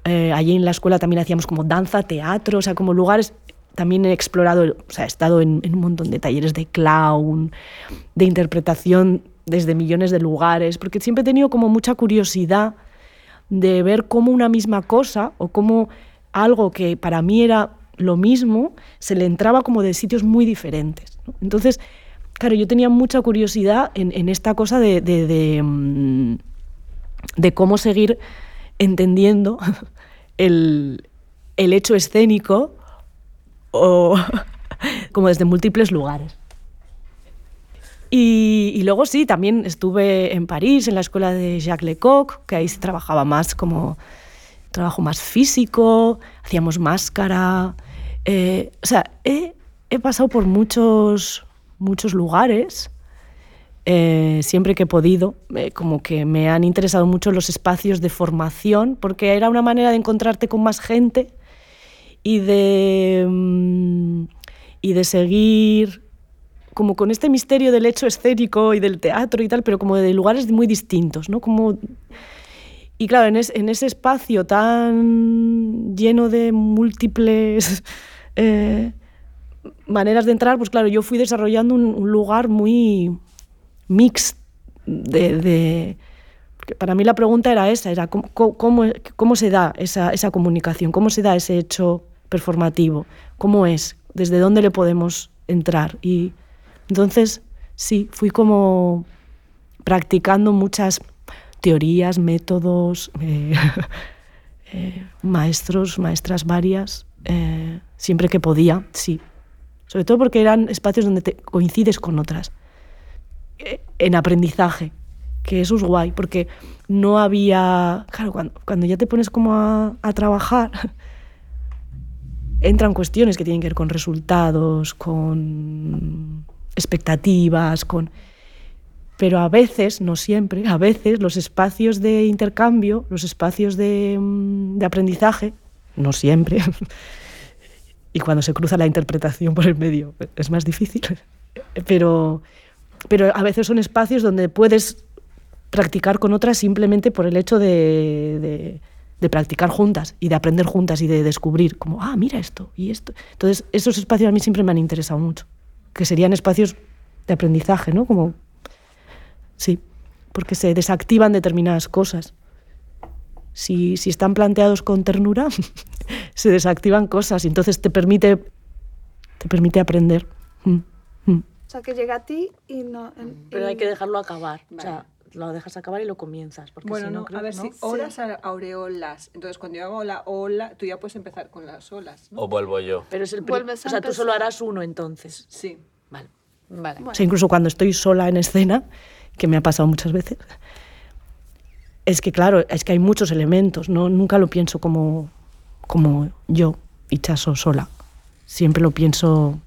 Eh, allí en la escuela también hacíamos como danza, teatro, o sea, como lugares también he explorado, o sea, he estado en, en, un montón de talleres de clown, de interpretación desde millones de lugares, porque siempre he tenido como mucha curiosidad de ver cómo una misma cosa o cómo algo que para mí era lo mismo, se le entraba como de sitios muy diferentes. Entonces, claro, yo tenía mucha curiosidad en, esta cosa de, de, mm, de, cómo seguir entendiendo el hecho escénico o como desde múltiples lugares. Y, luego sí, también estuve en París, en la escuela de Jacques Lecoq, que ahí se trabajaba más como trabajo más físico, hacíamos máscara. Eh, o sea, he, pasado por muchos, muchos lugares, eh, siempre que he podido, eh, como que me han interesado mucho los espacios de formación, porque era una manera de encontrarte con más gente y de, mm, y de seguir como con este misterio del hecho escénico y del teatro y tal, pero como de lugares muy distintos, ¿no? Como... Y claro, en, en ese espacio tan lleno de múltiples eh, maneras de entrar, pues claro, yo fui desarrollando un, lugar muy mix de, Para mí la pregunta era esa, era cómo, cómo, cómo se da esa, esa comunicación, cómo se da ese hecho performativo, cómo es, desde dónde le podemos entrar. Y, entonces, sí, fui como practicando muchas teorías, métodos, eh, eh, maestros, maestras varias, eh, siempre que podía, sí. Sobre todo porque eran espacios donde te coincides con otras. en aprendizaje, que eso es guay, porque no había... Claro, cuando, ya te pones como a, a trabajar, entran cuestiones que tienen que ver con resultados, con expectativas, con... Pero a veces, no siempre, a veces los espacios de intercambio, los espacios de, mm, aprendizaje, no siempre, y cuando se cruza la interpretación por el medio es más difícil, pero, pero a veces son espacios donde puedes practicar con otras simplemente por el hecho de, de, de, practicar juntas y de aprender juntas y de descubrir como, ah, mira esto y esto. Entonces, esos espacios a mí siempre me han interesado mucho que serían espacios de aprendizaje, ¿no? Como, sí, porque se desactivan determinadas cosas. Si, si están planteados con ternura, se desactivan cosas y entonces te permite, te permite aprender. Mm, mm. O sea, que llega a ti y no... Pero hay que dejarlo acabar. O sea, lo dejas acabar y lo comienzas. Porque bueno, si no, a ver, si olas aureolas. Entonces, cuando yo hago la ola, tú ya puedes empezar con las olas. O vuelvo yo. Pero es el O sea, tú solo harás uno entonces. Sí. Vale. vale. O sea, incluso cuando estoy sola en escena, que me ha pasado muchas veces, es que, claro, es que hay muchos elementos. ¿no? Nunca lo pienso como, como yo, Chaso sola. Siempre lo pienso.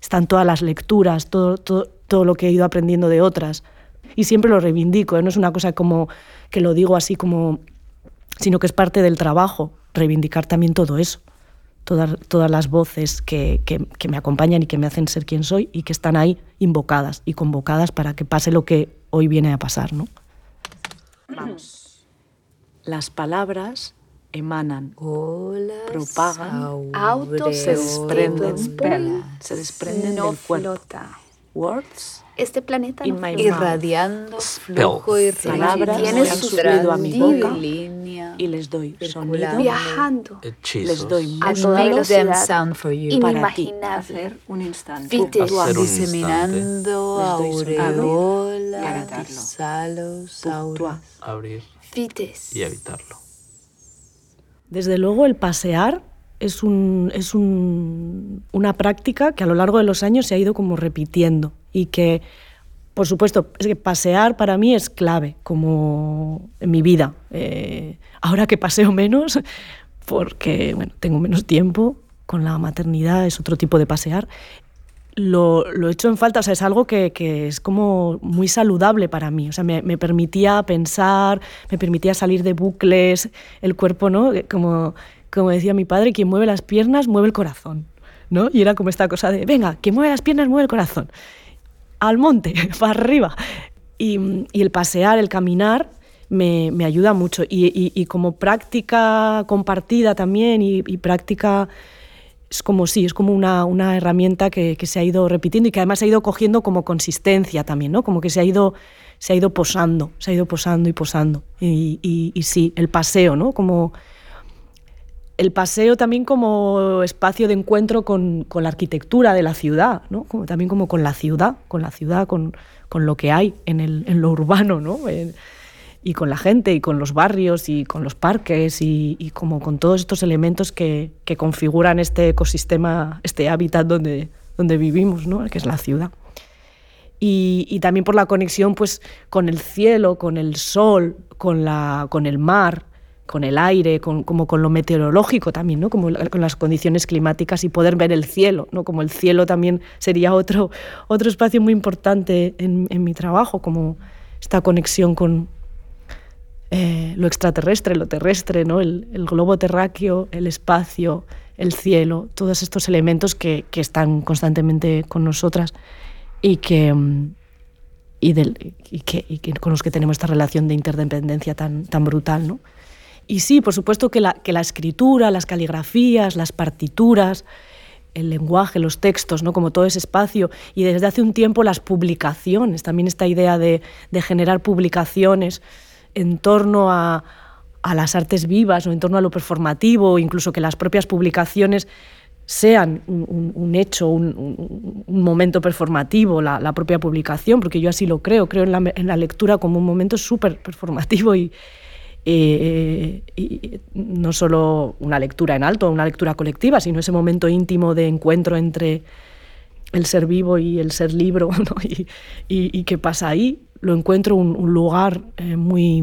Están todas las lecturas, todo, todo, todo lo que he ido aprendiendo de otras y siempre lo reivindico, ¿eh? no es una cosa como que lo digo así como, sino que es parte del trabajo, reivindicar también todo eso, todas, todas las voces que, que, que me acompañan y que me hacen ser quien soy y que están ahí invocadas y convocadas para que pase lo que hoy viene a pasar. ¿no? Vamos. Las palabras emanan, propagan, auto se desprenden, se desprenden del cuerpo. Words este planeta no irradiando flujo y palabras tiene su a mi boca línea y les doy sonido. Viajando. Les doy a toda velocidad. sound for you. hacer un instante. Fites, diseminando aureola salos auras. Abrir Fites. y evitarlo. Desde luego el pasear es, un, es un, una práctica que a lo largo de los años se ha ido como repitiendo y que, por supuesto, es que pasear para mí es clave como en mi vida. Eh, ahora que paseo menos, porque bueno, tengo menos tiempo, con la maternidad es otro tipo de pasear, lo, lo hecho en falta, o sea, es algo que, que, es como muy saludable para mí, o sea, me, me, permitía pensar, me permitía salir de bucles, el cuerpo, ¿no? Como como decía mi padre, quien mueve las piernas mueve el corazón, ¿no? Y era como esta cosa de, venga, quien mueve las piernas mueve el corazón. Al monte, para arriba. Y, el pasear, el caminar, me, ayuda mucho. Y, como práctica compartida también y, práctica es como sí, es como una, una herramienta que, se ha ido repitiendo y que además se ha ido cogiendo como consistencia también, ¿no? Como que se ha ido, se ha ido posando, se ha ido posando y posando. Y, y sí, el paseo, ¿no? Como el paseo también como espacio de encuentro con, la arquitectura de la ciudad, ¿no? Como, también como con la ciudad, con la ciudad, con, lo que hay en, el, en lo urbano, ¿no? y con la gente, y con los barrios, y con los parques, y, como con todos estos elementos que, configuran este ecosistema, este hábitat donde, donde vivimos, ¿no? que es la ciudad. Y, también por la conexión pues, con el cielo, con el sol, con, la, con el mar, con el aire, con, como con lo meteorológico también, ¿no? como con las condiciones climáticas y poder ver el cielo, ¿no? como el cielo también sería otro, otro espacio muy importante en, en mi trabajo, como esta conexión con, eh, lo extraterrestre, lo terrestre, ¿no? el, globo terráqueo, el espacio, el cielo, todos estos elementos que, están constantemente con nosotras y que, mm, y, que, con los que tenemos esta relación de interdependencia tan, tan brutal. ¿no? Y sí, por supuesto que la, que la escritura, las caligrafías, las partituras, el lenguaje, los textos, ¿no? como todo ese espacio, y desde hace un tiempo las publicaciones, también esta idea de, de generar publicaciones en torno a, las artes vivas o en torno a lo performativo, incluso que las propias publicaciones sean un, hecho, un, momento performativo, la, propia publicación, porque yo así lo creo, creo en la, lectura como un momento súper performativo y, no solo una lectura en alto, una lectura colectiva, sino ese momento íntimo de encuentro entre el ser vivo y el ser libro, y, y, qué pasa ahí, lo encuentro un, lugar eh, muy,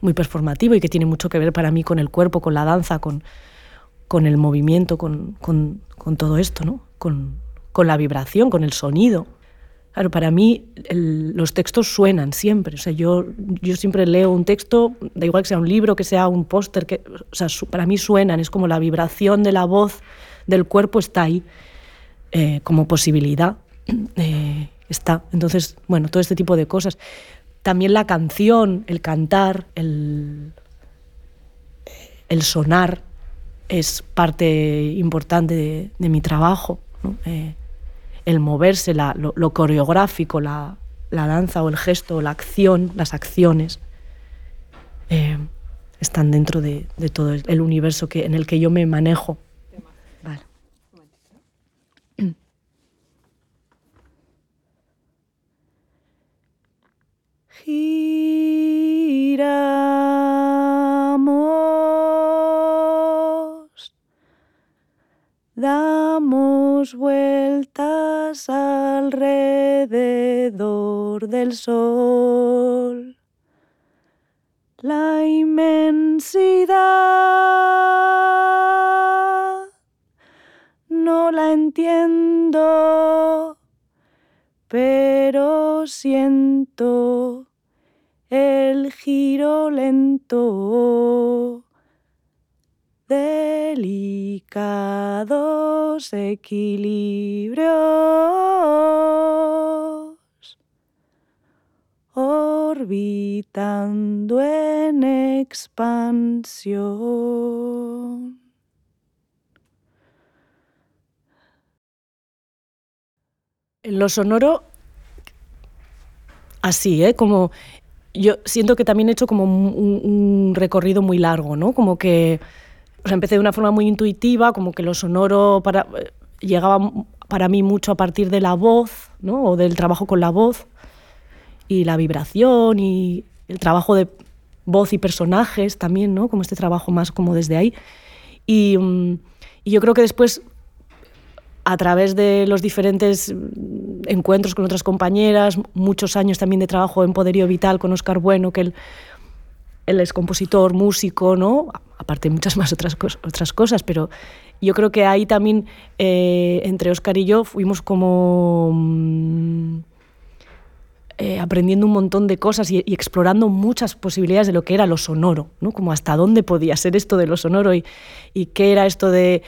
muy performativo y que tiene mucho que ver para mí con el cuerpo, con la danza, con, con el movimiento, con, con, todo esto, ¿no? con la vibración, con el sonido. Claro, para mí los textos suenan siempre. O sea, yo, yo siempre leo un texto, da igual que sea un libro, que sea un póster, que, o sea, para mí suenan, es como la vibración de la voz, del cuerpo está ahí eh, como posibilidad. Eh, está. Entonces, bueno, todo este tipo de cosas. También la canción, el cantar, el, el sonar es parte importante de, mi trabajo. Eh, el moverse, lo, coreográfico, la, danza o el gesto, la acción, las acciones, eh, están dentro de, todo el universo que, en el que yo me manejo. giramos, damos vueltas alrededor del sol. La inmensidad no la entiendo, pero siento el giro lento, delicados equilibrios, orbitando en expansión. En lo sonoro, así, ¿eh? como yo siento que también he hecho como un, recorrido muy largo, ¿no? Como que empecé de una forma muy intuitiva, como que lo sonoro para, llegaba para mí mucho a partir de la voz, ¿no? O del trabajo con la voz y la vibración y el trabajo de voz y personajes también, ¿no? Como este trabajo más como desde ahí. Y, mm, y yo creo que después a través de los diferentes encuentros con otras compañeras, muchos años también de trabajo en Poderío Vital con Oscar Bueno, que él, él es compositor, músico, ¿no? aparte de muchas más otras, cosas, pero yo creo que ahí también eh, entre Oscar y yo fuimos como mm, eh, aprendiendo un montón de cosas y, explorando muchas posibilidades de lo que era lo sonoro, ¿no? como hasta dónde podía ser esto de lo sonoro y, y qué era esto de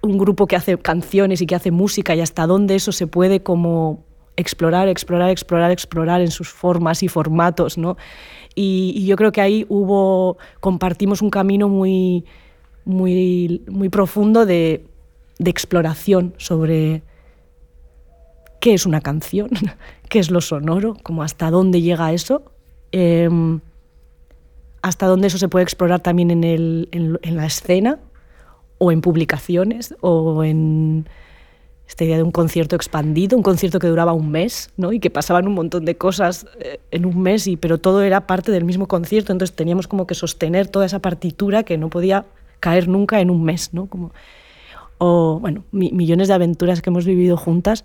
un grupo que hace canciones y que hace música y hasta dónde eso se puede como explorar, explorar, explorar, explorar en sus formas y formatos, ¿no? Y, yo creo que ahí hubo, compartimos un camino muy, muy, muy profundo de, de exploración sobre qué es una canción, qué es lo sonoro, como hasta dónde llega eso. Em, hasta dónde eso se puede explorar también en, el, en, la escena o en publicaciones o en esta idea de un concierto expandido, un concierto que duraba un mes ¿no? y que pasaban un montón de cosas eh, en un mes, y, pero todo era parte del mismo concierto, entonces teníamos como que sostener toda esa partitura que no podía caer nunca en un mes. ¿no? Como, o bueno, millones de aventuras que hemos vivido juntas.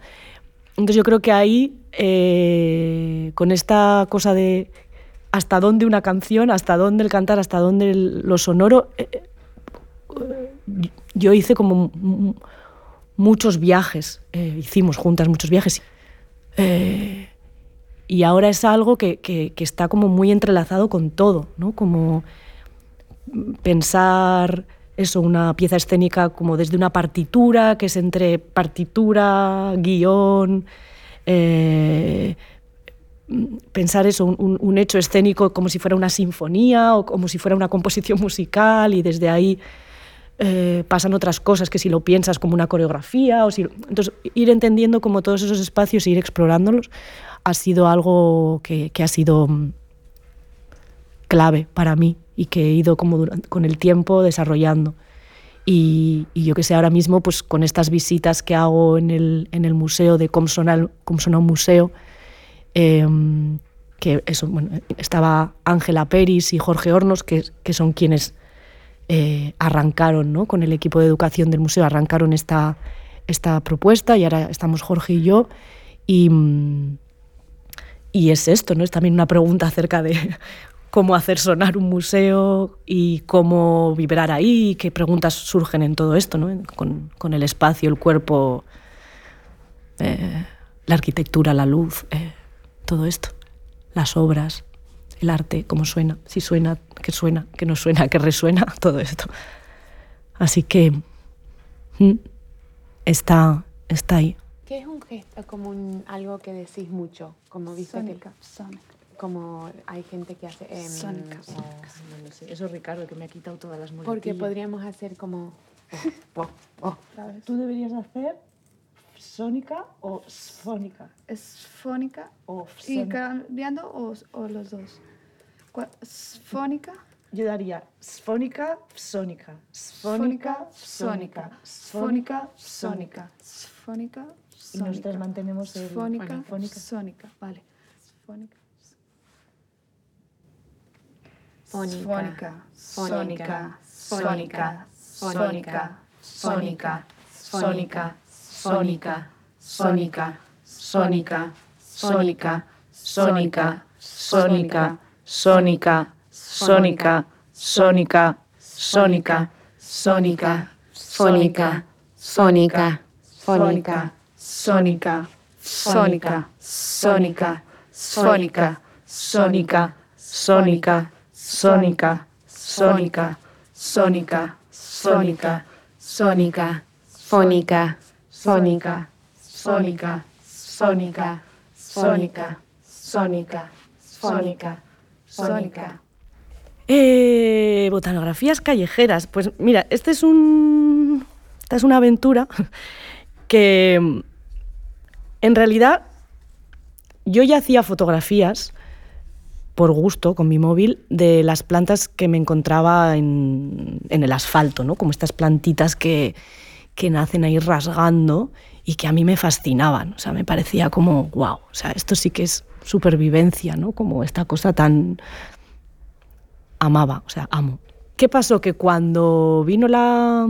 Entonces yo creo que ahí, eh, con esta cosa de hasta dónde una canción, hasta dónde el cantar, hasta dónde lo sonoro, eh, eh, yo hice como muchos viajes, hicimos juntas muchos viajes. y ahora es algo que, que, está como muy entrelazado con todo, ¿no? Como pensar eso, una pieza escénica como desde una partitura, que es entre partitura, guion, eh, pensar eso, un, hecho escénico como si fuera una sinfonía o como si fuera una composición musical y desde ahí eh, pasan otras cosas que si lo piensas como una coreografía o si entonces ir entendiendo como todos esos espacios e ir explorándolos ha sido algo que, que ha sido mm, clave para mí y que he ido como con el tiempo desarrollando. Y, yo que sé, ahora mismo pues con estas visitas que hago en el, en el museo de Comsona, un Museo, em, que eso, bueno, estaba Ángela Peris y Jorge Hornos, que, que son quienes eh, arrancaron ¿no? con el equipo de educación del museo, arrancaron esta, esta propuesta y ahora estamos Jorge y yo. Y, y es esto, ¿no? Es también una pregunta acerca de cómo hacer sonar un museo y cómo vibrar ahí, qué preguntas surgen en todo esto, ¿no? con, el espacio, el cuerpo, eh, la arquitectura, la luz, eh, todo esto, las obras, el arte, cómo suena, si suena, qué suena, qué no suena, qué resuena, todo esto. Así que está, está ahí. ¿Qué es un gesto, como algo que decís mucho, como visto como hay gente que hace... Eh, Sónica. no lo sé. Eso Ricardo, que me ha quitado todas las muletillas. Porque podríamos hacer como... Oh, oh, Tú deberías hacer sónica o sfónica. ¿Esfónica? O ¿Y cambiando o, o los dos? ¿Sfónica? Yo daría sfónica, sónica. Sfónica, sónica. Sfónica, sónica. Sfónica, sónica. Y nosotros mantenemos el... Sfónica, sónica. Vale. Sfónica. Fónica, fónica, fónica, fónica, fónica, fónica, fónica, fónica, fónica, fónica, sónica, sónica, sónica, sónica, sónica, sónica, sónica, fónica, fónica, fónica, sónica, sónica, sónica, sónica, sónica, sónica, sónica, sónica, sónica, sónica, sónica, sónica, sónica, sónica, sónica, sónica, sónica, sónica. Eh, botanografías callejeras. Pues mira, este es un, esta es una aventura que en realidad yo ya hacía fotografías por gusto con mi móvil de las plantas que me encontraba en, el asfalto, ¿no? como estas plantitas que, que, nacen ahí rasgando y que a mí me fascinaban. O sea, me parecía como, wow, o sea, esto sí que es supervivencia, ¿no? como esta cosa tan amaba, o sea, amo. ¿Qué pasó? Que cuando vino la...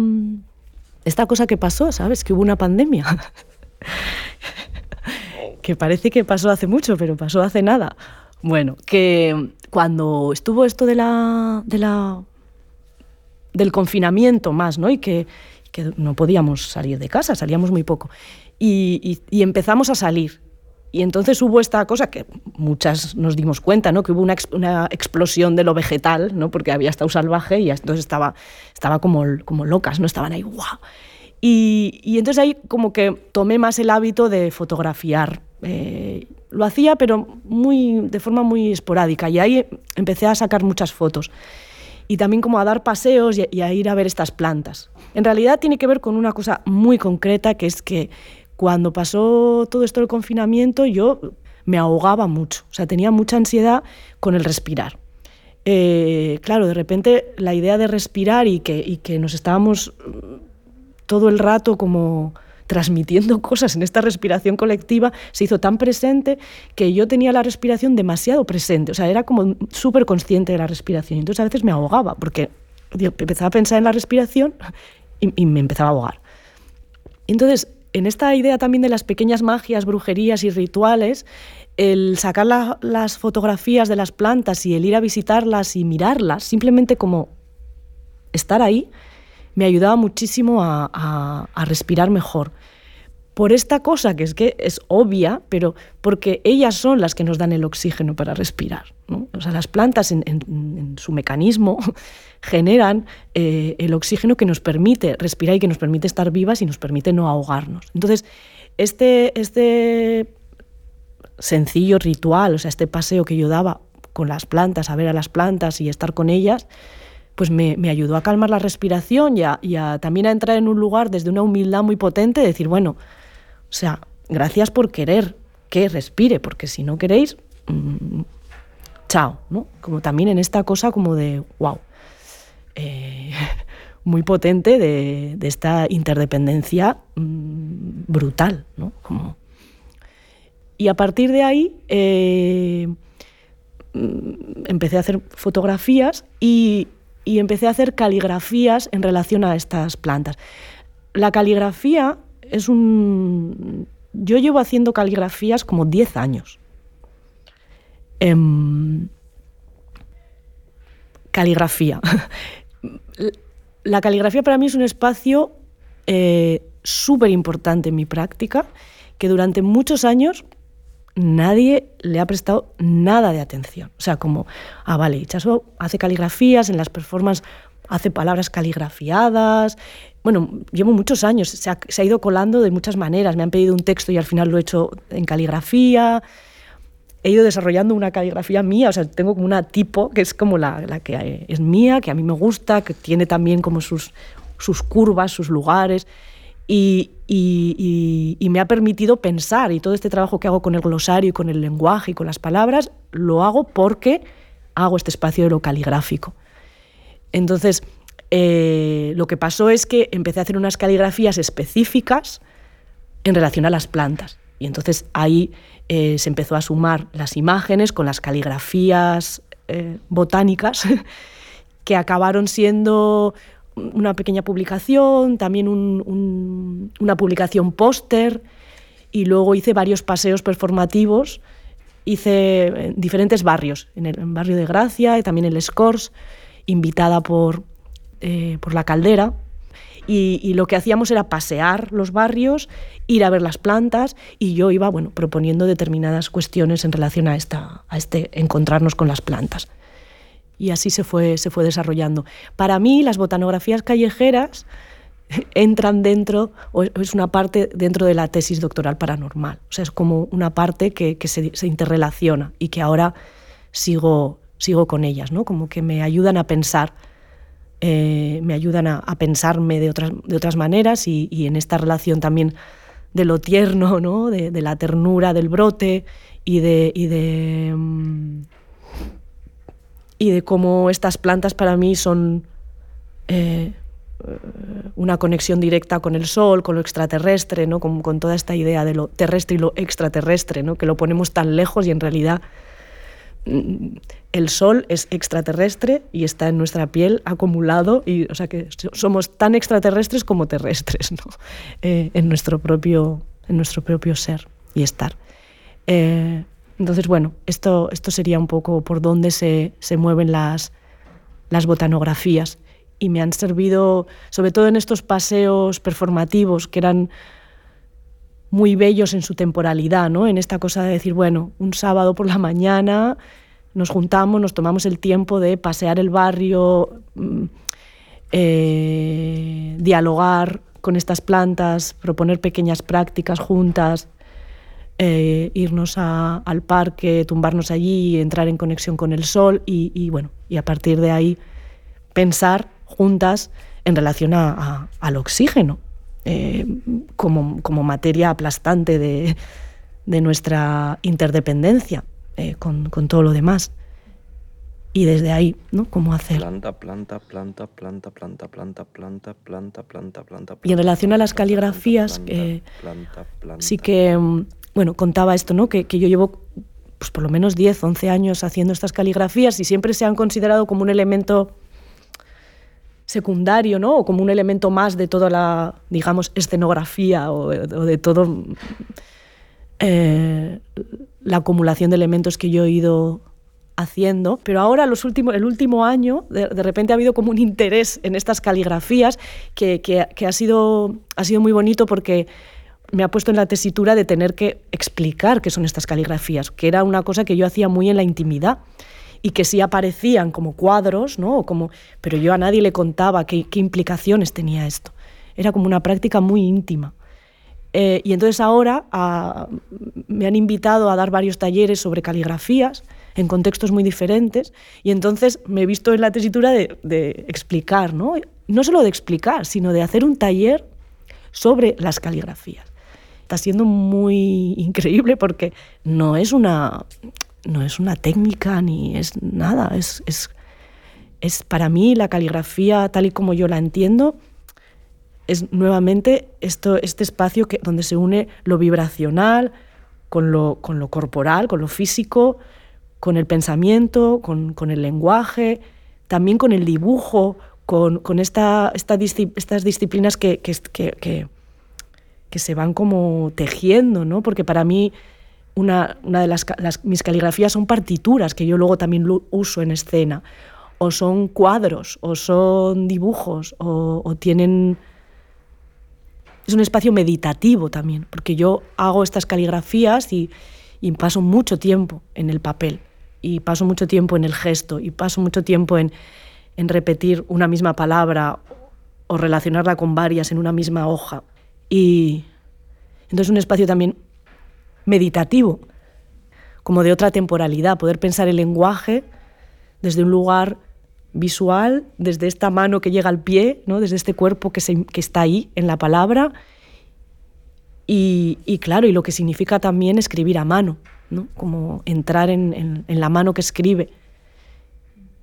Esta cosa que pasó, ¿sabes? Que hubo una pandemia. que parece que pasó hace mucho, pero pasó hace nada bueno, que cuando estuvo esto de la, de la del confinamiento más, ¿no? Y que, que, no podíamos salir de casa, salíamos muy poco. Y, y, empezamos a salir. Y entonces hubo esta cosa que muchas nos dimos cuenta, ¿no? Que hubo una, una explosión de lo vegetal, ¿no? Porque había estado salvaje y entonces estaba, estaba como, como locas, ¿no? Estaban ahí, ¡guau! Y, y entonces ahí como que tomé más el hábito de fotografiar. Eh, lo hacía, pero muy, de forma muy esporádica. Y ahí empecé a sacar muchas fotos. Y también como a dar paseos y, a ir a ver estas plantas. En realidad tiene que ver con una cosa muy concreta, que es que cuando pasó todo esto del confinamiento, yo me ahogaba mucho. O sea, tenía mucha ansiedad con el respirar. eh, claro, de repente la idea de respirar y que, y que nos estábamos todo el rato como transmitiendo cosas en esta respiración colectiva, se hizo tan presente que yo tenía la respiración demasiado presente, o sea, era como súper consciente de la respiración. Entonces a veces me ahogaba, porque empezaba a pensar en la respiración y, me empezaba a ahogar. Entonces, en esta idea también de las pequeñas magias, brujerías y rituales, el sacar las fotografías de las plantas y el ir a visitarlas y mirarlas, simplemente como estar ahí, me ayudaba muchísimo a, respirar mejor. Por esta cosa que es que es obvia, pero porque ellas son las que nos dan el oxígeno para respirar. O sea, las plantas en, su mecanismo generan eh, el oxígeno que nos permite respirar y que nos permite estar vivas y nos permite no ahogarnos. Entonces, este, este sencillo ritual, o sea, este paseo que yo daba con las plantas, a ver a las plantas y estar con ellas, pues me, ayudó a calmar la respiración y, a, también a entrar en un lugar desde una humildad muy potente, de decir, bueno, o sea, gracias por querer que respire, porque si no queréis, mm, chao, ¿no? Como también en esta cosa como de, wow, eh, muy potente de, esta interdependencia mm, brutal, ¿no? Como... Y a partir de ahí eh, mm, empecé a hacer fotografías y, y empecé a hacer caligrafías en relación a estas plantas. La caligrafía es un... Yo llevo haciendo caligrafías como 10 años. Em, caligrafía. La caligrafía para mí es un espacio eh, súper importante en mi práctica, que durante muchos años nadie le ha prestado nada de atención. O sea, como, ah, vale, Ichazo hace caligrafías, en las performances hace palabras caligrafiadas. Bueno, llevo muchos años, se ha, ido colando de muchas maneras. Me han pedido un texto y al final lo he hecho en caligrafía. He ido desarrollando una caligrafía mía, o sea, tengo como una tipo que es como la, la que es mía, que a mí me gusta, que tiene también como sus, sus curvas, sus lugares. Y, me ha permitido pensar y todo este trabajo que hago con el glosario con el lenguaje y con las palabras, lo hago porque hago este espacio de lo caligráfico. Entonces, eh, lo que pasó es que empecé a hacer unas caligrafías específicas en relación a las plantas. Y entonces ahí eh, se empezó a sumar las imágenes con las caligrafías eh, botánicas que acabaron siendo una pequeña publicación, también una publicación póster y luego hice varios paseos performativos. Hice en diferentes barrios, en el barrio de Gracia y también en el Scores, invitada por, eh, por la caldera. Y, lo que hacíamos era pasear los barrios, ir a ver las plantas y yo iba bueno, proponiendo determinadas cuestiones en relación a, esta, a este encontrarnos con las plantas y así se fue, se fue desarrollando. Para mí, las botanografías callejeras entran dentro, o es una parte dentro de la tesis doctoral paranormal. O sea, es como una parte que, se, interrelaciona y que ahora sigo, sigo con ellas, ¿no? Como que me ayudan a pensar, eh, me ayudan a, pensarme de otras, de otras maneras y, en esta relación también de lo tierno, ¿no? De, la ternura del brote y de... Y de mm, y de cómo estas plantas para mí son eh, una conexión directa con el sol, con lo extraterrestre, ¿no? con, con, toda esta idea de lo terrestre y lo extraterrestre, ¿no? que lo ponemos tan lejos y en realidad mm, el sol es extraterrestre y está en nuestra piel acumulado, y, o sea que somos tan extraterrestres como terrestres ¿no? Eh, en, nuestro propio, en nuestro propio ser y estar. Eh, entonces, bueno, esto, esto sería un poco por dónde se, mueven las, las botanografías y me han servido, sobre todo en estos paseos performativos que eran muy bellos en su temporalidad, ¿no? En esta cosa de decir, bueno, un sábado por la mañana nos juntamos, nos tomamos el tiempo de pasear el barrio, mm, eh, dialogar con estas plantas, proponer pequeñas prácticas juntas, eh, irnos al parque, tumbarnos allí, entrar en conexión con el sol y, bueno, y a partir de ahí pensar juntas en relación al oxígeno eh, como, materia aplastante de, nuestra interdependencia eh, con, todo lo demás. y desde ahí, ¿no? Cómo hacer. Planta, planta, planta, planta, planta, planta, planta, planta, planta, planta. Y en relación a las caligrafías, eh, sí que, mm, bueno, contaba esto, ¿no? Que, que yo llevo pues por lo menos 10, 11 años haciendo estas caligrafías y siempre se han considerado como un elemento secundario, ¿no? O como un elemento más de toda la, digamos, escenografía o, de todo eh, la acumulación de elementos que yo he ido haciendo, pero ahora los últimos, el último año de, repente ha habido como un interés en estas caligrafías que, que, ha, sido, ha sido muy bonito porque me ha puesto en la tesitura de tener que explicar qué son estas caligrafías, que era una cosa que yo hacía muy en la intimidad y que sí aparecían como cuadros, ¿no? como, pero yo a nadie le contaba qué, qué implicaciones tenía esto. Era como una práctica muy íntima. Eh, y entonces ahora ah, me han invitado a dar varios talleres sobre caligrafías en contextos muy diferentes y entonces me he visto en la tesitura de, de explicar, ¿no? no solo de explicar, sino de hacer un taller sobre las caligrafías. Está siendo muy increíble porque no es una, no es una técnica ni es nada, es, es, es para mí la caligrafía tal y como yo la entiendo, es nuevamente esto, este espacio que, donde se une lo vibracional con lo, con lo corporal, con lo físico, con el pensamiento, con, con el lenguaje, también con el dibujo, con, con esta, esta estas disciplinas que, que, se van como tejiendo, ¿no? porque para mí una, una de las, mis caligrafías son partituras que yo luego también uso en escena, o son cuadros, o son dibujos, o, tienen es un espacio meditativo también, porque yo hago estas caligrafías y, paso mucho tiempo en el papel, y paso mucho tiempo en el gesto, y paso mucho tiempo en, repetir una misma palabra o relacionarla con varias en una misma hoja. Y entonces es un espacio también meditativo, como de otra temporalidad, poder pensar el lenguaje desde un lugar visual, desde esta mano que llega al pie, ¿no? desde este cuerpo que, que está ahí en la palabra. Y, y, claro, y lo que significa también escribir a mano, ¿no? como entrar en, en, en la mano que escribe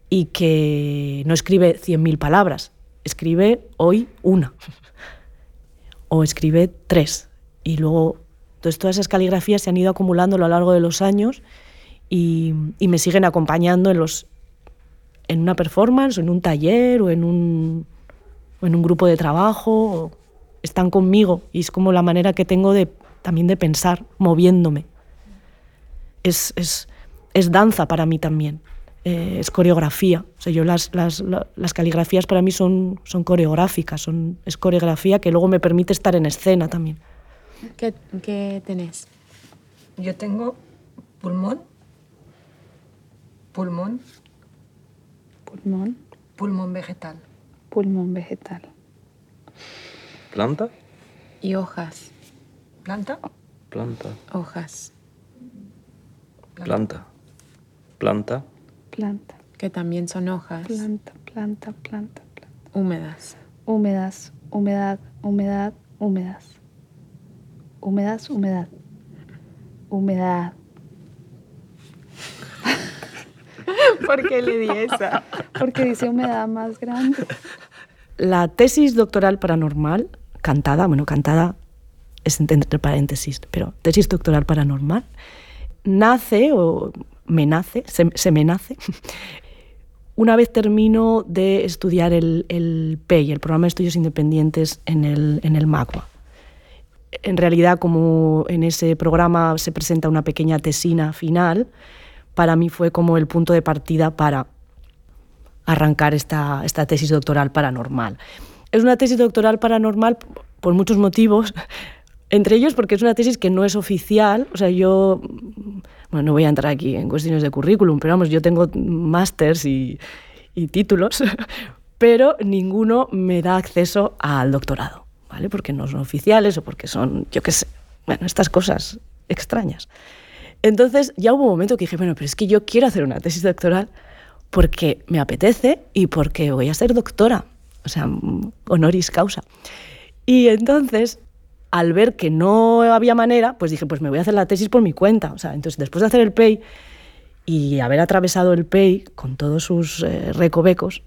y que no escribe 100.000 palabras, escribe hoy una o escribe tres. Y luego entonces, todas esas caligrafías se han ido acumulando a lo largo de los años y, me siguen acompañando en los, en una performance o en un taller o en un, en un grupo de trabajo, están conmigo y es como la manera que tengo de, también de pensar, moviéndome. Es, es, es danza para mí también, eh, es coreografía. O sea, yo las, las, las, caligrafías para mí son, son coreográficas, son, es coreografía que luego me permite estar en escena también. ¿Qué, qué tenés? Yo tengo pulmón, pulmón, Pulmón. Pulmón vegetal. Pulmón vegetal. ¿Planta? Y hojas. ¿Planta? Planta. Hojas. Planta. Planta. Planta. Que también son hojas. Planta, planta, planta, planta. Húmedas. Húmedas, humedad, humedad, húmedas. Húmedas, humedad. Humedad, ¿Por qué le di esa? Porque dice humedad más grande. La tesis doctoral paranormal, cantada, bueno, cantada es entre paréntesis, pero tesis doctoral paranormal, nace o me se, nace, una vez termino de estudiar el, el PEI, el Programa de Estudios Independientes en el, en el MACUA. En realidad, como en ese programa se presenta una pequeña tesina final, para mí fue como el punto de partida para arrancar esta, esta tesis doctoral paranormal. Es una tesis doctoral paranormal por muchos motivos, entre ellos porque es una tesis que no es oficial, o sea, yo, bueno, no voy a entrar aquí en cuestiones de currículum, pero vamos, yo tengo másters y, títulos, pero ninguno me da acceso al doctorado, ¿vale? Porque no son oficiales o porque son, yo qué sé, bueno, estas cosas extrañas. Entonces ya hubo un momento que dije, bueno, pero es que yo quiero hacer una tesis doctoral porque me apetece y porque voy a ser doctora, o sea, honoris causa. Y entonces, al ver que no había manera, pues dije, pues me voy a hacer la tesis por mi cuenta. O sea, entonces después de hacer el PEI y haber atravesado el PEI con todos sus eh, recovecos,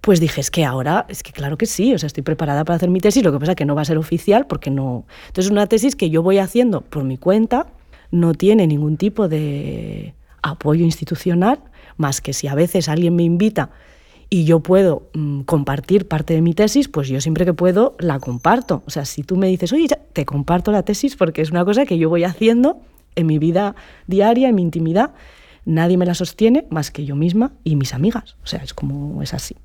pues dije, es que ahora, es que claro que sí, o sea, estoy preparada para hacer mi tesis, lo que pasa es que no va a ser oficial porque no... Entonces es una tesis que yo voy haciendo por mi cuenta, no tiene ningún tipo de apoyo institucional, más que si a veces alguien me invita y yo puedo mm, compartir parte de mi tesis, pues yo siempre que puedo la comparto. O sea, si tú me dices, oye, te comparto la tesis porque es una cosa que yo voy haciendo en mi vida diaria, en mi intimidad, nadie me la sostiene más que yo misma y mis amigas. O sea, es como es así.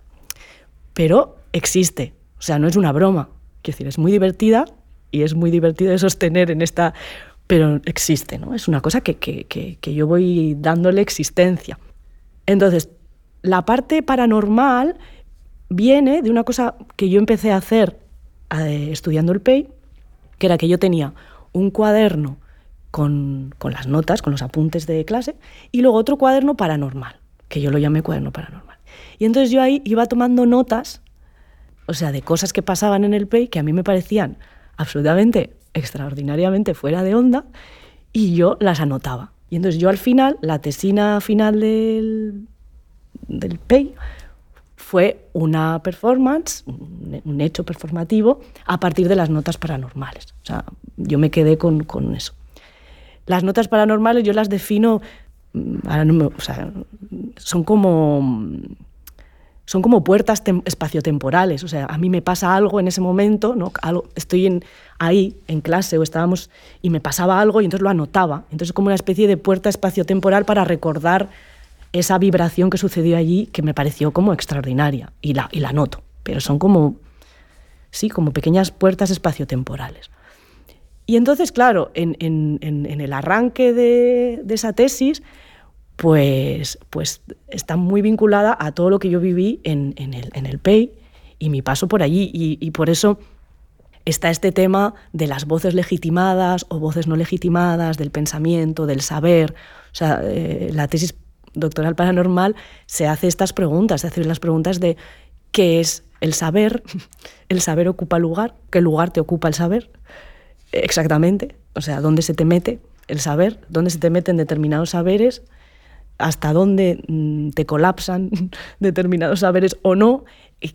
Pero existe, o sea, no es una broma. Quiero decir, es muy divertida y es muy divertido de sostener en esta... Pero existe, ¿no? Es una cosa que, que, que yo voy dándole existencia. Entonces, la parte paranormal viene de una cosa que yo empecé a hacer eh, estudiando el PEI, que era que yo tenía un cuaderno con, las notas, con los apuntes de clase, y luego otro cuaderno paranormal, que yo lo llamé cuaderno paranormal. Y entonces yo ahí iba tomando notas, o sea, de cosas que pasaban en el PEI que a mí me parecían absolutamente, extraordinariamente fuera de onda, y yo las anotaba. Y entonces yo al final, la tesina final del, del PEI fue una performance, un hecho performativo, a partir de las notas paranormales. O sea, yo me quedé con, con eso. Las notas paranormales yo las defino, mm, o sea, son como son como puertas espaciotemporales. O sea, a mí me pasa algo en ese momento, ¿no? estoy en, ahí en clase o estábamos y me pasaba algo y entonces lo anotaba. Entonces, como una especie de puerta espaciotemporal para recordar esa vibración que sucedió allí que me pareció como extraordinaria y la, y la noto, pero son como, sí, como pequeñas puertas espaciotemporales. Y entonces, claro, en, el arranque de, esa tesis, pues, pues está muy vinculada a todo lo que yo viví en, el, el PEI y mi paso por allí. Y, y por eso está este tema de las voces legitimadas o voces no legitimadas, del pensamiento, del saber. O sea, eh, la tesis doctoral paranormal se hace estas preguntas, se hace las preguntas de qué es el saber, el saber ocupa lugar, qué lugar te ocupa el saber, exactamente, o sea, dónde se te mete el saber, dónde se te meten determinados saberes, hasta dónde mm, te colapsan determinados saberes o no,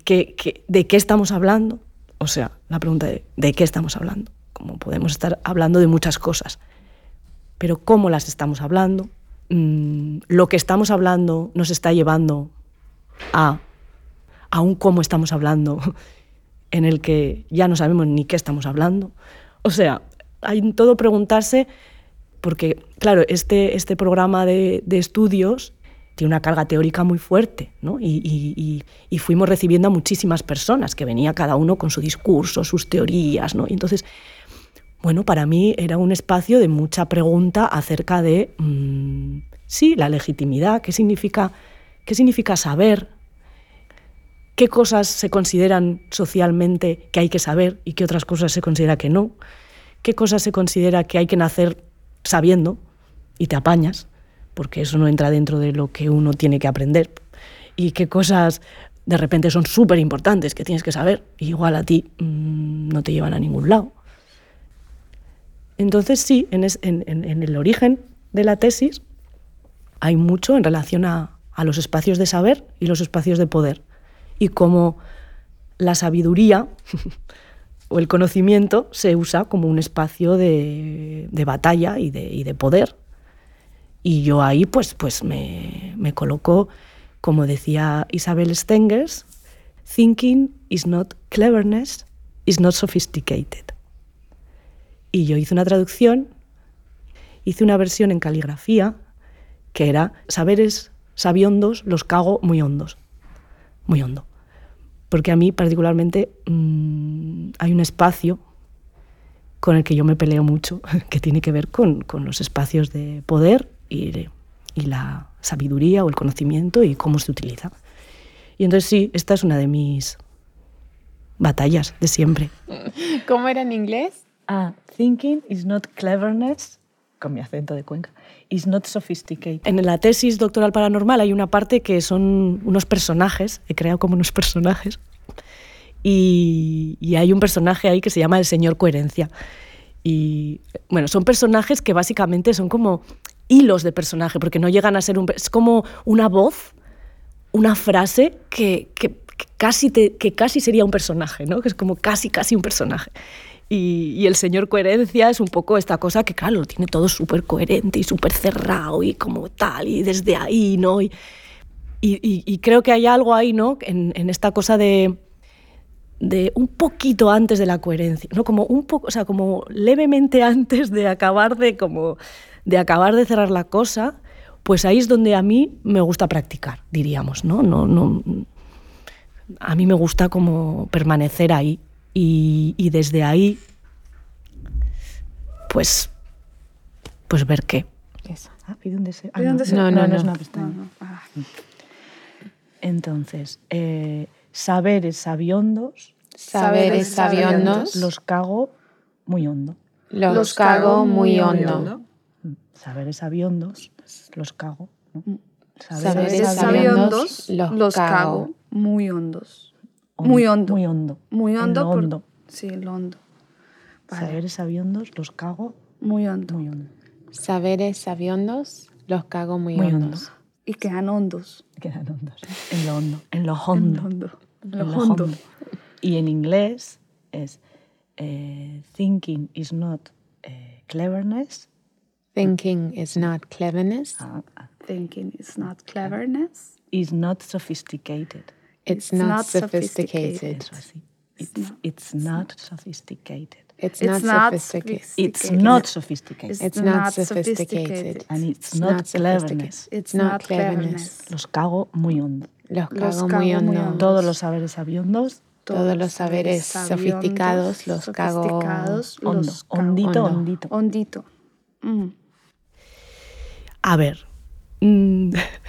¿qué, de qué estamos hablando. O sea, la pregunta de ¿de qué estamos hablando? Como podemos estar hablando de muchas cosas, pero ¿cómo las estamos hablando? Mm, lo que estamos hablando nos está llevando a, a un cómo estamos hablando, en el que ya no sabemos ni qué estamos hablando. O sea, hay todo preguntarse, porque, claro, este, este programa de, estudios tiene una carga teórica muy fuerte, ¿no? Y, y, fuimos recibiendo a muchísimas personas, que venía cada uno con su discurso, sus teorías, ¿no? Y entonces bueno, para mí era un espacio de mucha pregunta acerca de, mm, sí, la legitimidad, qué significa, qué significa saber, qué cosas se consideran socialmente que hay que saber y qué otras cosas se considera que no, qué cosas se considera que hay que nacer sabiendo y te apañas, porque eso no entra dentro de lo que uno tiene que aprender, y qué cosas de repente son súper importantes que tienes que saber, igual a ti mm, no te llevan a ningún lado. Entonces sí, en, el origen de la tesis hay mucho en relación a, los espacios de saber y los espacios de poder y cómo la sabiduría o el conocimiento se usa como un espacio de, batalla y de, poder. Y yo ahí pues, pues me, me coloco, como decía Isabel Stengers, thinking is not cleverness, is not sophisticated. Y yo hice una traducción, hice una versión en caligrafía, que era saberes sabiondos los cago muy hondos, muy hondo. Porque a mí particularmente mm, hay un espacio con el que yo me peleo mucho, que tiene que ver con, con los espacios de poder y, y la sabiduría o el conocimiento y cómo se utiliza. Y entonces sí, esta es una de mis batallas de siempre. ¿Cómo era en inglés? Ah, thinking is not cleverness, con mi acento de Cuenca, is not sophisticated. En la tesis doctoral paranormal hay una parte que son unos personajes, he creado como unos personajes, y, y hay un personaje ahí que se llama el señor Coherencia. Y bueno, son personajes que básicamente son como hilos de personaje, porque no llegan a ser un... Es como una voz, una frase que, que, casi, te, que casi sería un personaje, ¿no? Que es como casi, casi un personaje. Y, y, el señor coherencia es un poco esta cosa que, claro, lo tiene todo súper coherente y súper cerrado y como tal, y desde ahí, ¿no? Y, y, creo que hay algo ahí, ¿no? En, en esta cosa de, de un poquito antes de la coherencia, ¿no? Como un poco, o sea, como levemente antes de acabar de como de acabar de cerrar la cosa, pues ahí es donde a mí me gusta practicar, diríamos, ¿no? No, no a mí me gusta como permanecer ahí y, y desde ahí pues pues ver qué. Eso. Ah, pide un deseo. Ah, no. No, no, no, es una pestaña. Ah. Entonces, eh, saberes sabiondos. Saberes sabiondos. Los cago muy hondo. Los, los cago muy hondo. Saberes sabiondos. Los cago. ¿no? Saberes, sabiondos. Los, cago. muy hondos. Muy hondo. Muy hondo. Muy hondo. En lo hondo. Por... Sí, en lo hondo. Vale. Saberes sabiondos. Los cago muy hondo. Muy hondo. Saberes sabiondos. Los cago muy, muy hondos. Hondo. Y quedan hondos. Quedan hondos. En lo hondo. En lo hondo. En lo hondo. En lo hondo. Y en inglés es eh, thinking is not eh, cleverness. Thinking is not cleverness. Ah, ah. Thinking is not cleverness. Is not sophisticated. It's, it's not, not, sophisticated. sophisticated. It's, not, it's not sophisticated. It's, it's not, sophisticated. It's not sophisticated. It's not sophisticated. And it's, not cleverness. It's not cleverness. Los cago muy hondo. Los cago, los cago muy hondo. Todos los saberes sabiondos. Todos los saberes sofisticados los cago hondo. Hondito, hondito. Hondito. Mm. A ver. Mm,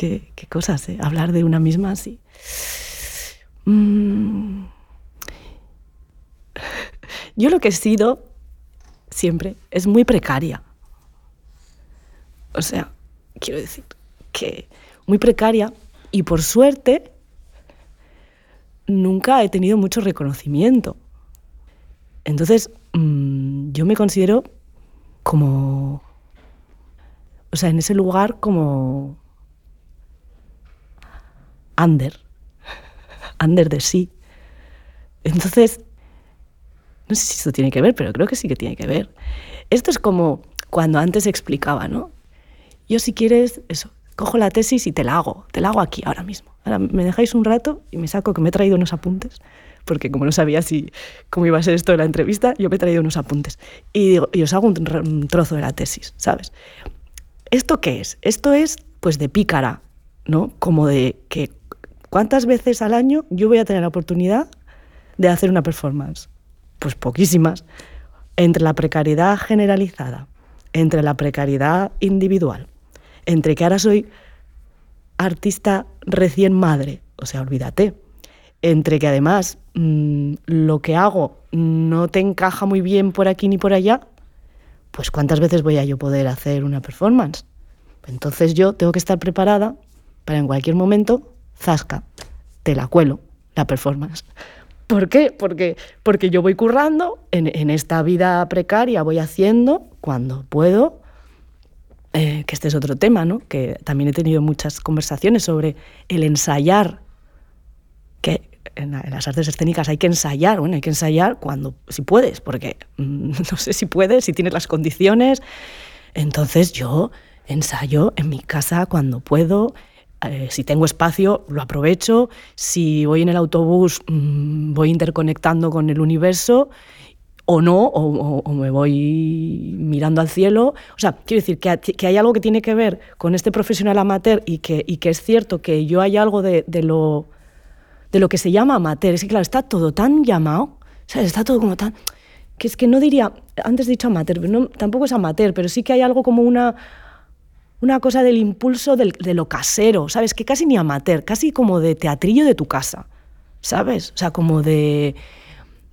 qué, cosas, ¿eh? Hablar de una misma así. Mm. Yo lo que he sido siempre es muy precaria. O sea, quiero decir que muy precaria y por suerte nunca he tenido mucho reconocimiento. Entonces, mmm, yo me considero como, o sea, en ese lugar como under, under de sí. Entonces, no sé si esto tiene que ver, pero creo que sí que tiene que ver. Esto es como cuando antes explicaba, ¿no? Yo si quieres, eso, cojo la tesis y te la hago, te la hago aquí, ahora mismo. Ahora me dejáis un rato y me saco que me he traído unos apuntes, porque como no sabía si cómo iba a ser esto de la entrevista, yo me he traído unos apuntes. Y, digo, y os hago un, trozo de la tesis, ¿sabes? ¿Esto qué es? Esto es, pues, de pícara, ¿no? Como de que cuántas veces al año yo voy a tener la oportunidad de hacer una performance pues poquísimas, entre la precariedad generalizada, entre la precariedad individual, entre que ahora soy artista recién madre, o sea, olvídate, entre que además mmm, lo que hago no te encaja muy bien por aquí ni por allá, pues cuántas veces voy a yo poder hacer una performance. Entonces yo tengo que estar preparada para en cualquier momento, zasca, te la cuelo, la performance. ¿Por qué? Porque, porque yo voy currando en, en esta vida precaria, voy haciendo cuando puedo, eh, que este es otro tema, ¿no? que también he tenido muchas conversaciones sobre el ensayar, que en, en, las artes escénicas hay que ensayar, bueno, hay que ensayar cuando, si puedes, porque mm, no sé si puedes, si tienes las condiciones. Entonces yo ensayo en mi casa cuando puedo, eh, si tengo espacio, lo aprovecho. Si voy en el autobús, mmm, voy interconectando con el universo o no, o, me voy mirando al cielo. O sea, quiero decir que, que, hay algo que tiene que ver con este profesional amateur y que, y que es cierto que yo hay algo de, lo, de lo que se llama amateur. Es que, claro, está todo tan llamado, sea, está todo como tan... Que es que no diría, antes he dicho amateur, pero no, tampoco es amateur, pero sí que hay algo como una una cosa del impulso del, de lo casero, ¿sabes? Que casi ni amateur, casi como de teatrillo de tu casa, ¿sabes? O sea, como de,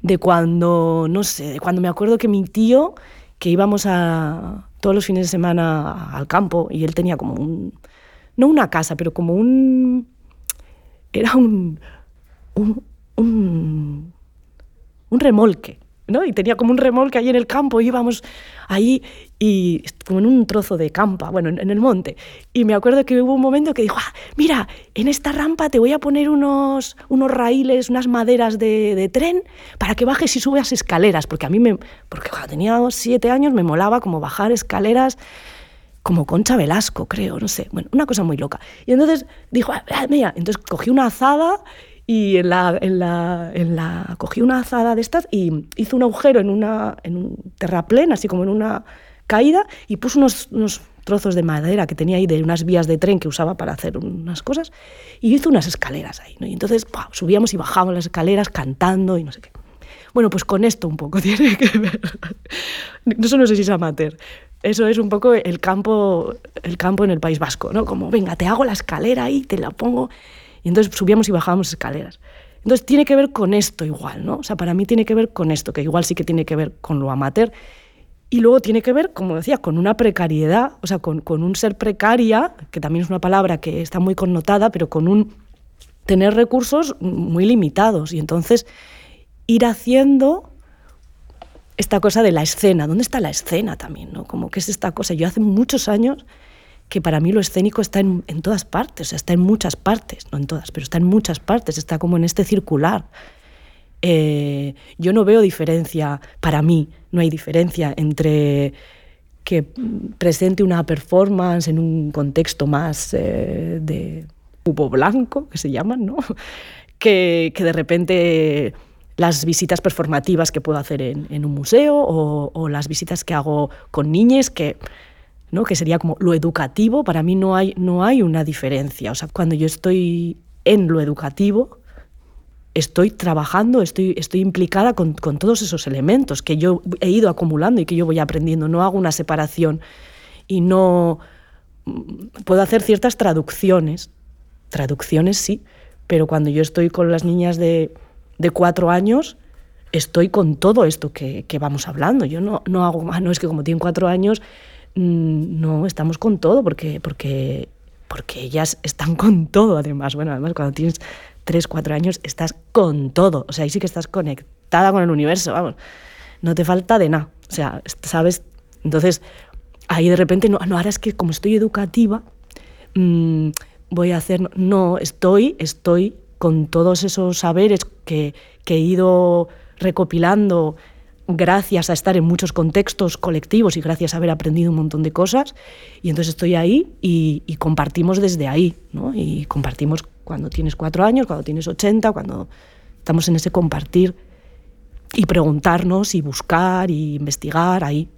de cuando, no sé, de cuando me acuerdo que mi tío, que íbamos a todos los fines de semana al campo y él tenía como un, no una casa, pero como un, era un, un, un, un remolque, ¿no? Y tenía como un remolque ahí en el campo, íbamos ahí y como en un trozo de campa, bueno, en, el monte. Y me acuerdo que hubo un momento que dijo, ah, mira, en esta rampa te voy a poner unos, unos raíles, unas maderas de, de tren para que bajes y subas escaleras, porque a mí me, porque cuando tenía siete años me molaba como bajar escaleras como Concha Velasco, creo, no sé, bueno, una cosa muy loca. Y entonces dijo, ah, mira, entonces cogí una azada y en la, en la, en la, cogí una azada de estas y hizo un agujero en, una, en un terraplén, así como en una caída, y puso unos, unos trozos de madera que tenía ahí de unas vías de tren que usaba para hacer unas cosas, y hizo unas escaleras ahí. ¿no? Y entonces subíamos y bajábamos las escaleras cantando y no sé qué. Bueno, pues con esto un poco tiene que ver. Eso no sé si es amateur. Eso es un poco el campo, el campo en el País Vasco, ¿no? Como, venga, te hago la escalera ahí, te la pongo y entonces subíamos y bajábamos escaleras. Entonces tiene que ver con esto igual, ¿no? O sea, para mí tiene que ver con esto, que igual sí que tiene que ver con lo amateur. Y luego tiene que ver, como decía, con una precariedad, o sea, con, con un ser precaria, que también es una palabra que está muy connotada, pero con un tener recursos muy limitados. Y entonces ir haciendo esta cosa de la escena. ¿Dónde está la escena también? ¿no? Como que es esta cosa. Yo hace muchos años que para mí lo escénico está en, todas partes, está en muchas partes, no en todas, pero está en muchas partes, está como en este circular. Eh, yo no veo diferencia, para mí no hay diferencia entre que presente una performance en un contexto más eh, de cubo blanco, que se llaman, ¿no? que, que, de repente las visitas performativas que puedo hacer en, un museo o, o, las visitas que hago con niñas que ¿no? que sería como lo educativo, para mí no hay, no hay una diferencia. O sea, cuando yo estoy en lo educativo, estoy trabajando, estoy, estoy implicada con, con, todos esos elementos que yo he ido acumulando y que yo voy aprendiendo. No hago una separación y no puedo hacer ciertas traducciones. Traducciones sí, pero cuando yo estoy con las niñas de, de cuatro años, estoy con todo esto que, que vamos hablando. Yo no, no hago más, no es que como tienen cuatro años Mm, no, estamos con todo, porque, porque, porque ellas están con todo, además. Bueno, además, cuando tienes 3, 4 años, estás con todo. O sea, ahí sí que estás conectada con el universo, vamos. No te falta de nada. O sea, ¿sabes? Entonces, ahí de repente, no, no ahora es que como estoy educativa, mm, voy a hacer. No, estoy, estoy con todos esos saberes que, que he ido recopilando gracias a estar en muchos contextos colectivos y gracias a haber aprendido un montón de cosas. Y entonces estoy ahí y, compartimos desde ahí, ¿no? Y compartimos cuando tienes cuatro años, cuando tienes ochenta, cuando estamos en ese compartir y preguntarnos y buscar y investigar ahí.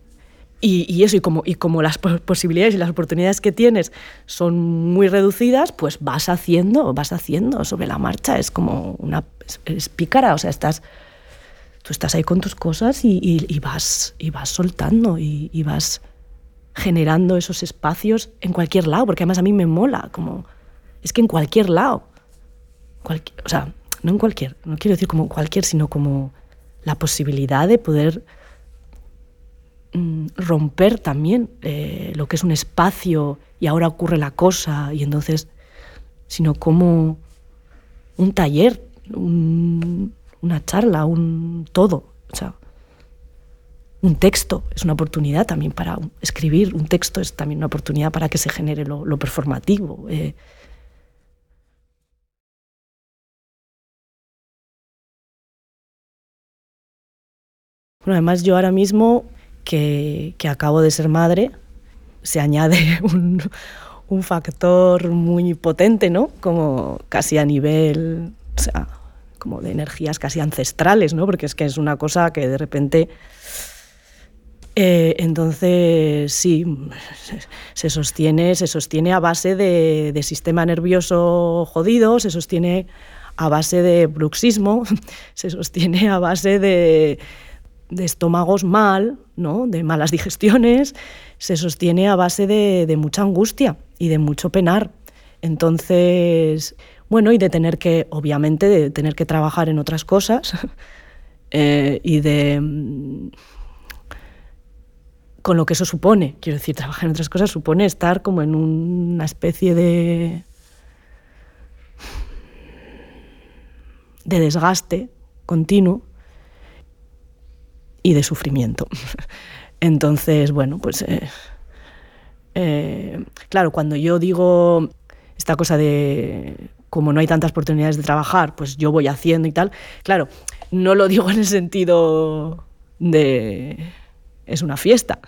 Y, eso, y como, y como las posibilidades y las oportunidades que tienes son muy reducidas, pues vas haciendo, vas haciendo sobre la marcha. Es como una... es pícara, o sea, estás tú estás ahí con tus cosas y, vas, y vas soltando y, vas generando esos espacios en cualquier lado, porque además a mí me mola, como, es que en cualquier lado, o sea, no en cualquier, no quiero decir como cualquier, sino como la posibilidad de poder mm, romper también eh, lo que es un espacio y ahora ocurre la cosa y entonces, sino como un taller, un, una charla, un todo. O sea, un texto es una oportunidad también para escribir, un texto es también una oportunidad para que se genere lo, performativo. Eh. Bueno, además yo ahora mismo que, que, acabo de ser madre, se añade un, un factor muy potente, ¿no? Como casi a nivel, o sea, como de energías casi ancestrales, ¿no? Porque es que es una cosa que de repente... Eh, entonces, sí, se sostiene, se sostiene a base de, sistema nervioso jodido, se sostiene a base de bruxismo, se sostiene a base de, estómagos mal, ¿no? de malas digestiones, se sostiene a base de mucha angustia y de mucho penar. Entonces, bueno, y de tener que, obviamente, de tener que trabajar en otras cosas eh, y de... Mm, con lo que eso supone, quiero decir, trabajar en otras cosas supone estar como en una especie de... de desgaste continuo y de sufrimiento. Entonces, bueno, pues eh, eh, claro, cuando yo digo esta cosa de como no hay tantas oportunidades de trabajar, pues yo voy haciendo y tal, claro, no lo digo en el sentido de es una fiesta.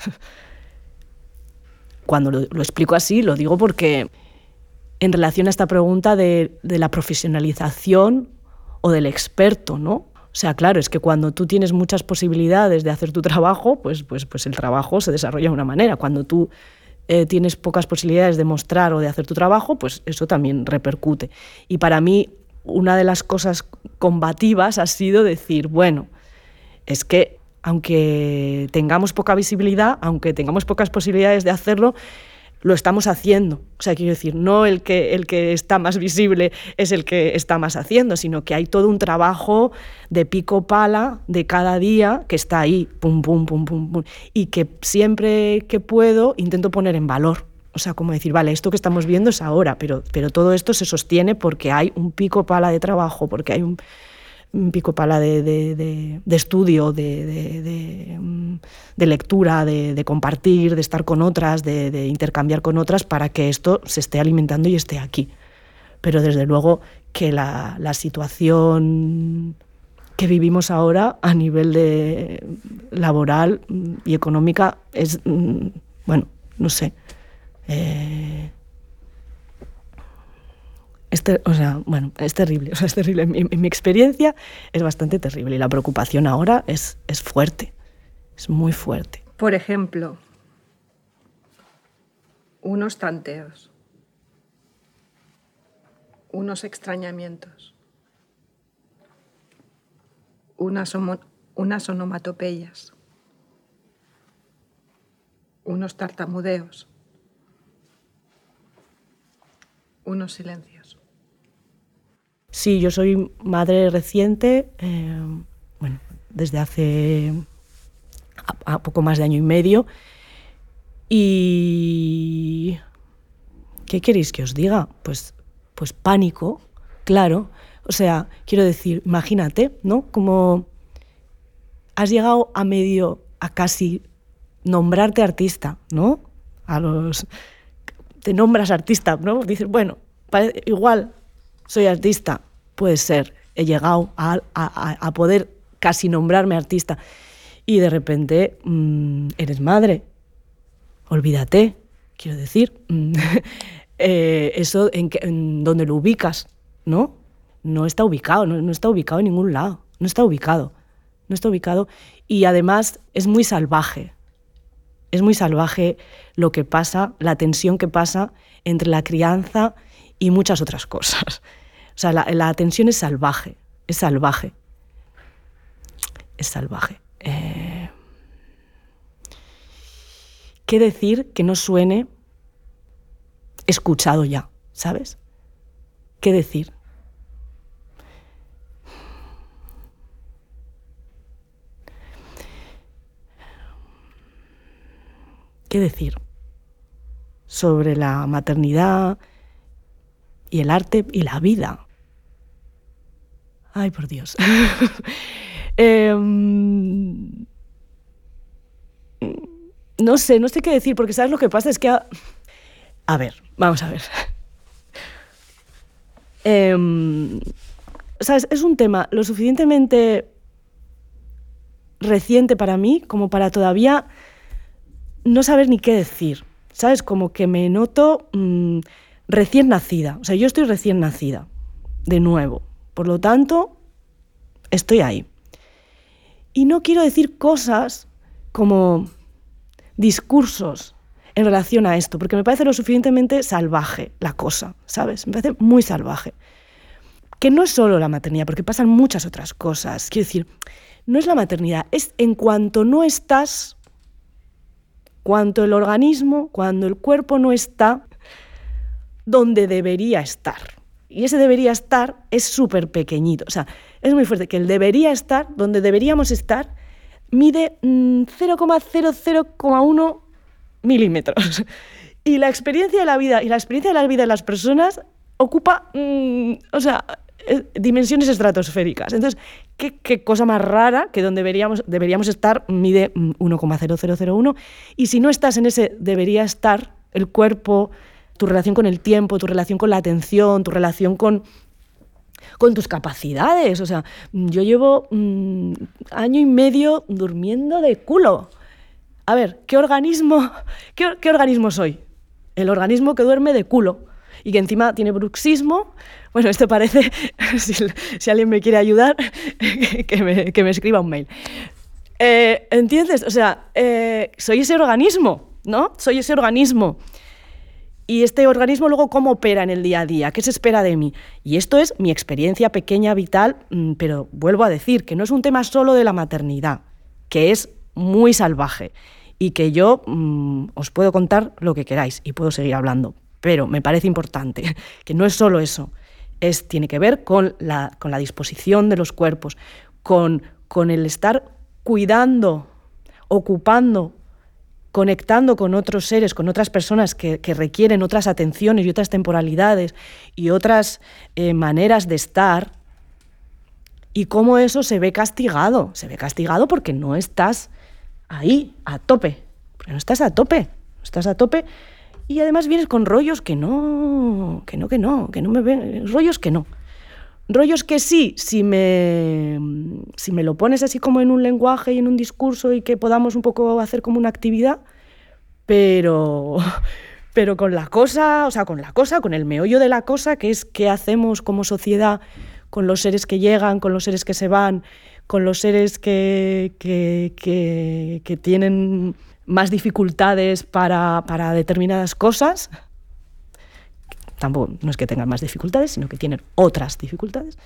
Cuando lo, explico así, lo digo porque en relación a esta pregunta de, de la profesionalización o del experto, ¿no? O sea, claro, es que cuando tú tienes muchas posibilidades de hacer tu trabajo, pues, pues, pues el trabajo se desarrolla de una manera. Cuando tú eh, tienes pocas posibilidades de mostrar o de hacer tu trabajo, pues eso también repercute. Y para mí, una de las cosas combativas ha sido decir, bueno, es que aunque tengamos poca visibilidad, aunque tengamos pocas posibilidades de hacerlo, lo estamos haciendo. O sea, quiero decir, no el que, el que está más visible es el que está más haciendo, sino que hay todo un trabajo de pico pala de cada día que está ahí, pum, pum, pum, pum, pum, y que siempre que puedo intento poner en valor. O sea, como decir, vale, esto que estamos viendo es ahora, pero, pero todo esto se sostiene porque hay un pico pala de trabajo, porque hay un pico pala de, de, de, estudio, de, mm, lectura, de, compartir, de estar con otras, de, intercambiar con otras para que esto se esté alimentando y esté aquí. Pero desde luego que la, la situación que vivimos ahora a nivel de laboral y económica es, mm, bueno, no sé. Eh, es o sea, bueno, es terrible, o sea, es terrible. Mi, experiencia es bastante terrible y la preocupación ahora es, es fuerte, es muy fuerte. Por ejemplo, unos tanteos, unos extrañamientos, unas, unas onomatopeyas, unos tartamudeos, unos silencios. Sí, yo soy madre reciente, eh, bueno, desde hace poco más de año y medio. Y... ¿Qué queréis que os diga? Pues, pues pánico, claro. O sea, quiero decir, imagínate, ¿no? Como has llegado a medio, a casi nombrarte artista, ¿no? A los... Te nombras artista, ¿no? Dices, bueno, igual soy artista, puede ser, he llegado a, poder casi nombrarme artista y de repente mm, eres madre, olvídate, quiero decir, mm, eh, eso en, en, donde lo ubicas, ¿no? No está ubicado, no, no está ubicado en ningún lado, no está ubicado, no está ubicado y además es muy salvaje, es muy salvaje lo que pasa, la tensión que pasa entre la crianza y muchas otras cosas. O sea, la, tensión es salvaje, es salvaje. Es salvaje. Eh, ¿Qué decir que no suene escuchado ya? ¿Sabes? ¿Qué decir? ¿Qué decir sobre la maternidad, y el arte y la vida. Ay, por Dios. Em, no sé, no sé qué decir, porque sabes lo que pasa es que... A, ver, vamos a ver. Em, ¿Sabes? Es un tema lo suficientemente reciente para mí como para todavía no saber ni qué decir. ¿Sabes? Como que me noto... Mm, recién nacida. O sea, yo estoy recién nacida, de nuevo. Por lo tanto, estoy ahí. Y no quiero decir cosas como discursos en relación a esto, porque me parece lo suficientemente salvaje la cosa, ¿sabes? Me parece muy salvaje. Que no es solo la maternidad, porque pasan muchas otras cosas. Quiero decir, no es la maternidad, es en cuanto no estás, cuanto el organismo, cuando el cuerpo no está donde debería estar. Y ese debería estar es súper pequeñito. O sea, es muy fuerte que el debería estar, donde deberíamos estar, mide 0,00,1 mm, milímetros. Y la experiencia de la vida y la experiencia de la vida de las personas ocupa, mm, o sea, eh, dimensiones estratosféricas. Entonces, ¿qué, cosa más rara que donde deberíamos, deberíamos estar mide 1,0001 y si no estás en ese debería estar, el cuerpo, tu relación con el tiempo, tu relación con la atención, tu relación con, con tus capacidades. O sea, yo llevo mm, año y medio durmiendo de culo. A ver, ¿qué organismo, qué organismo soy? El organismo que duerme de culo y que encima tiene bruxismo. Bueno, esto parece, si, alguien me quiere ayudar, que me, escriba un mail. Eh, ¿Entiendes? O sea, eh, soy ese organismo, ¿no? Soy ese organismo. Y este organismo luego cómo opera en el día a día, qué se espera de mí. Y esto es mi experiencia pequeña, vital, mm, pero vuelvo a decir que no es un tema solo de la maternidad, que es muy salvaje y que yo mm, os puedo contar lo que queráis y puedo seguir hablando, pero me parece importante que no es solo eso, es, tiene que ver con la, disposición de los cuerpos, con el estar cuidando, ocupando, conectando con otros seres, con otras personas que, requieren otras atenciones y otras temporalidades y otras eh, maneras de estar, y cómo eso se ve castigado. Se ve castigado porque no estás ahí, a tope, porque no estás a tope, estás a tope y además vienes con rollos que no, que no, que no, que no me ven, rollos que no. Rollos que sí, si me, si me lo pones así como en un lenguaje y en un discurso y que podamos un poco hacer como una actividad, pero, pero con la cosa, o sea, con la cosa, con el meollo de la cosa, que es qué hacemos como sociedad con los seres que llegan, con los seres que se van, con los seres que, que, que, que tienen más dificultades para, determinadas cosas, tampoco no es que tengan más dificultades, sino que tienen otras dificultades.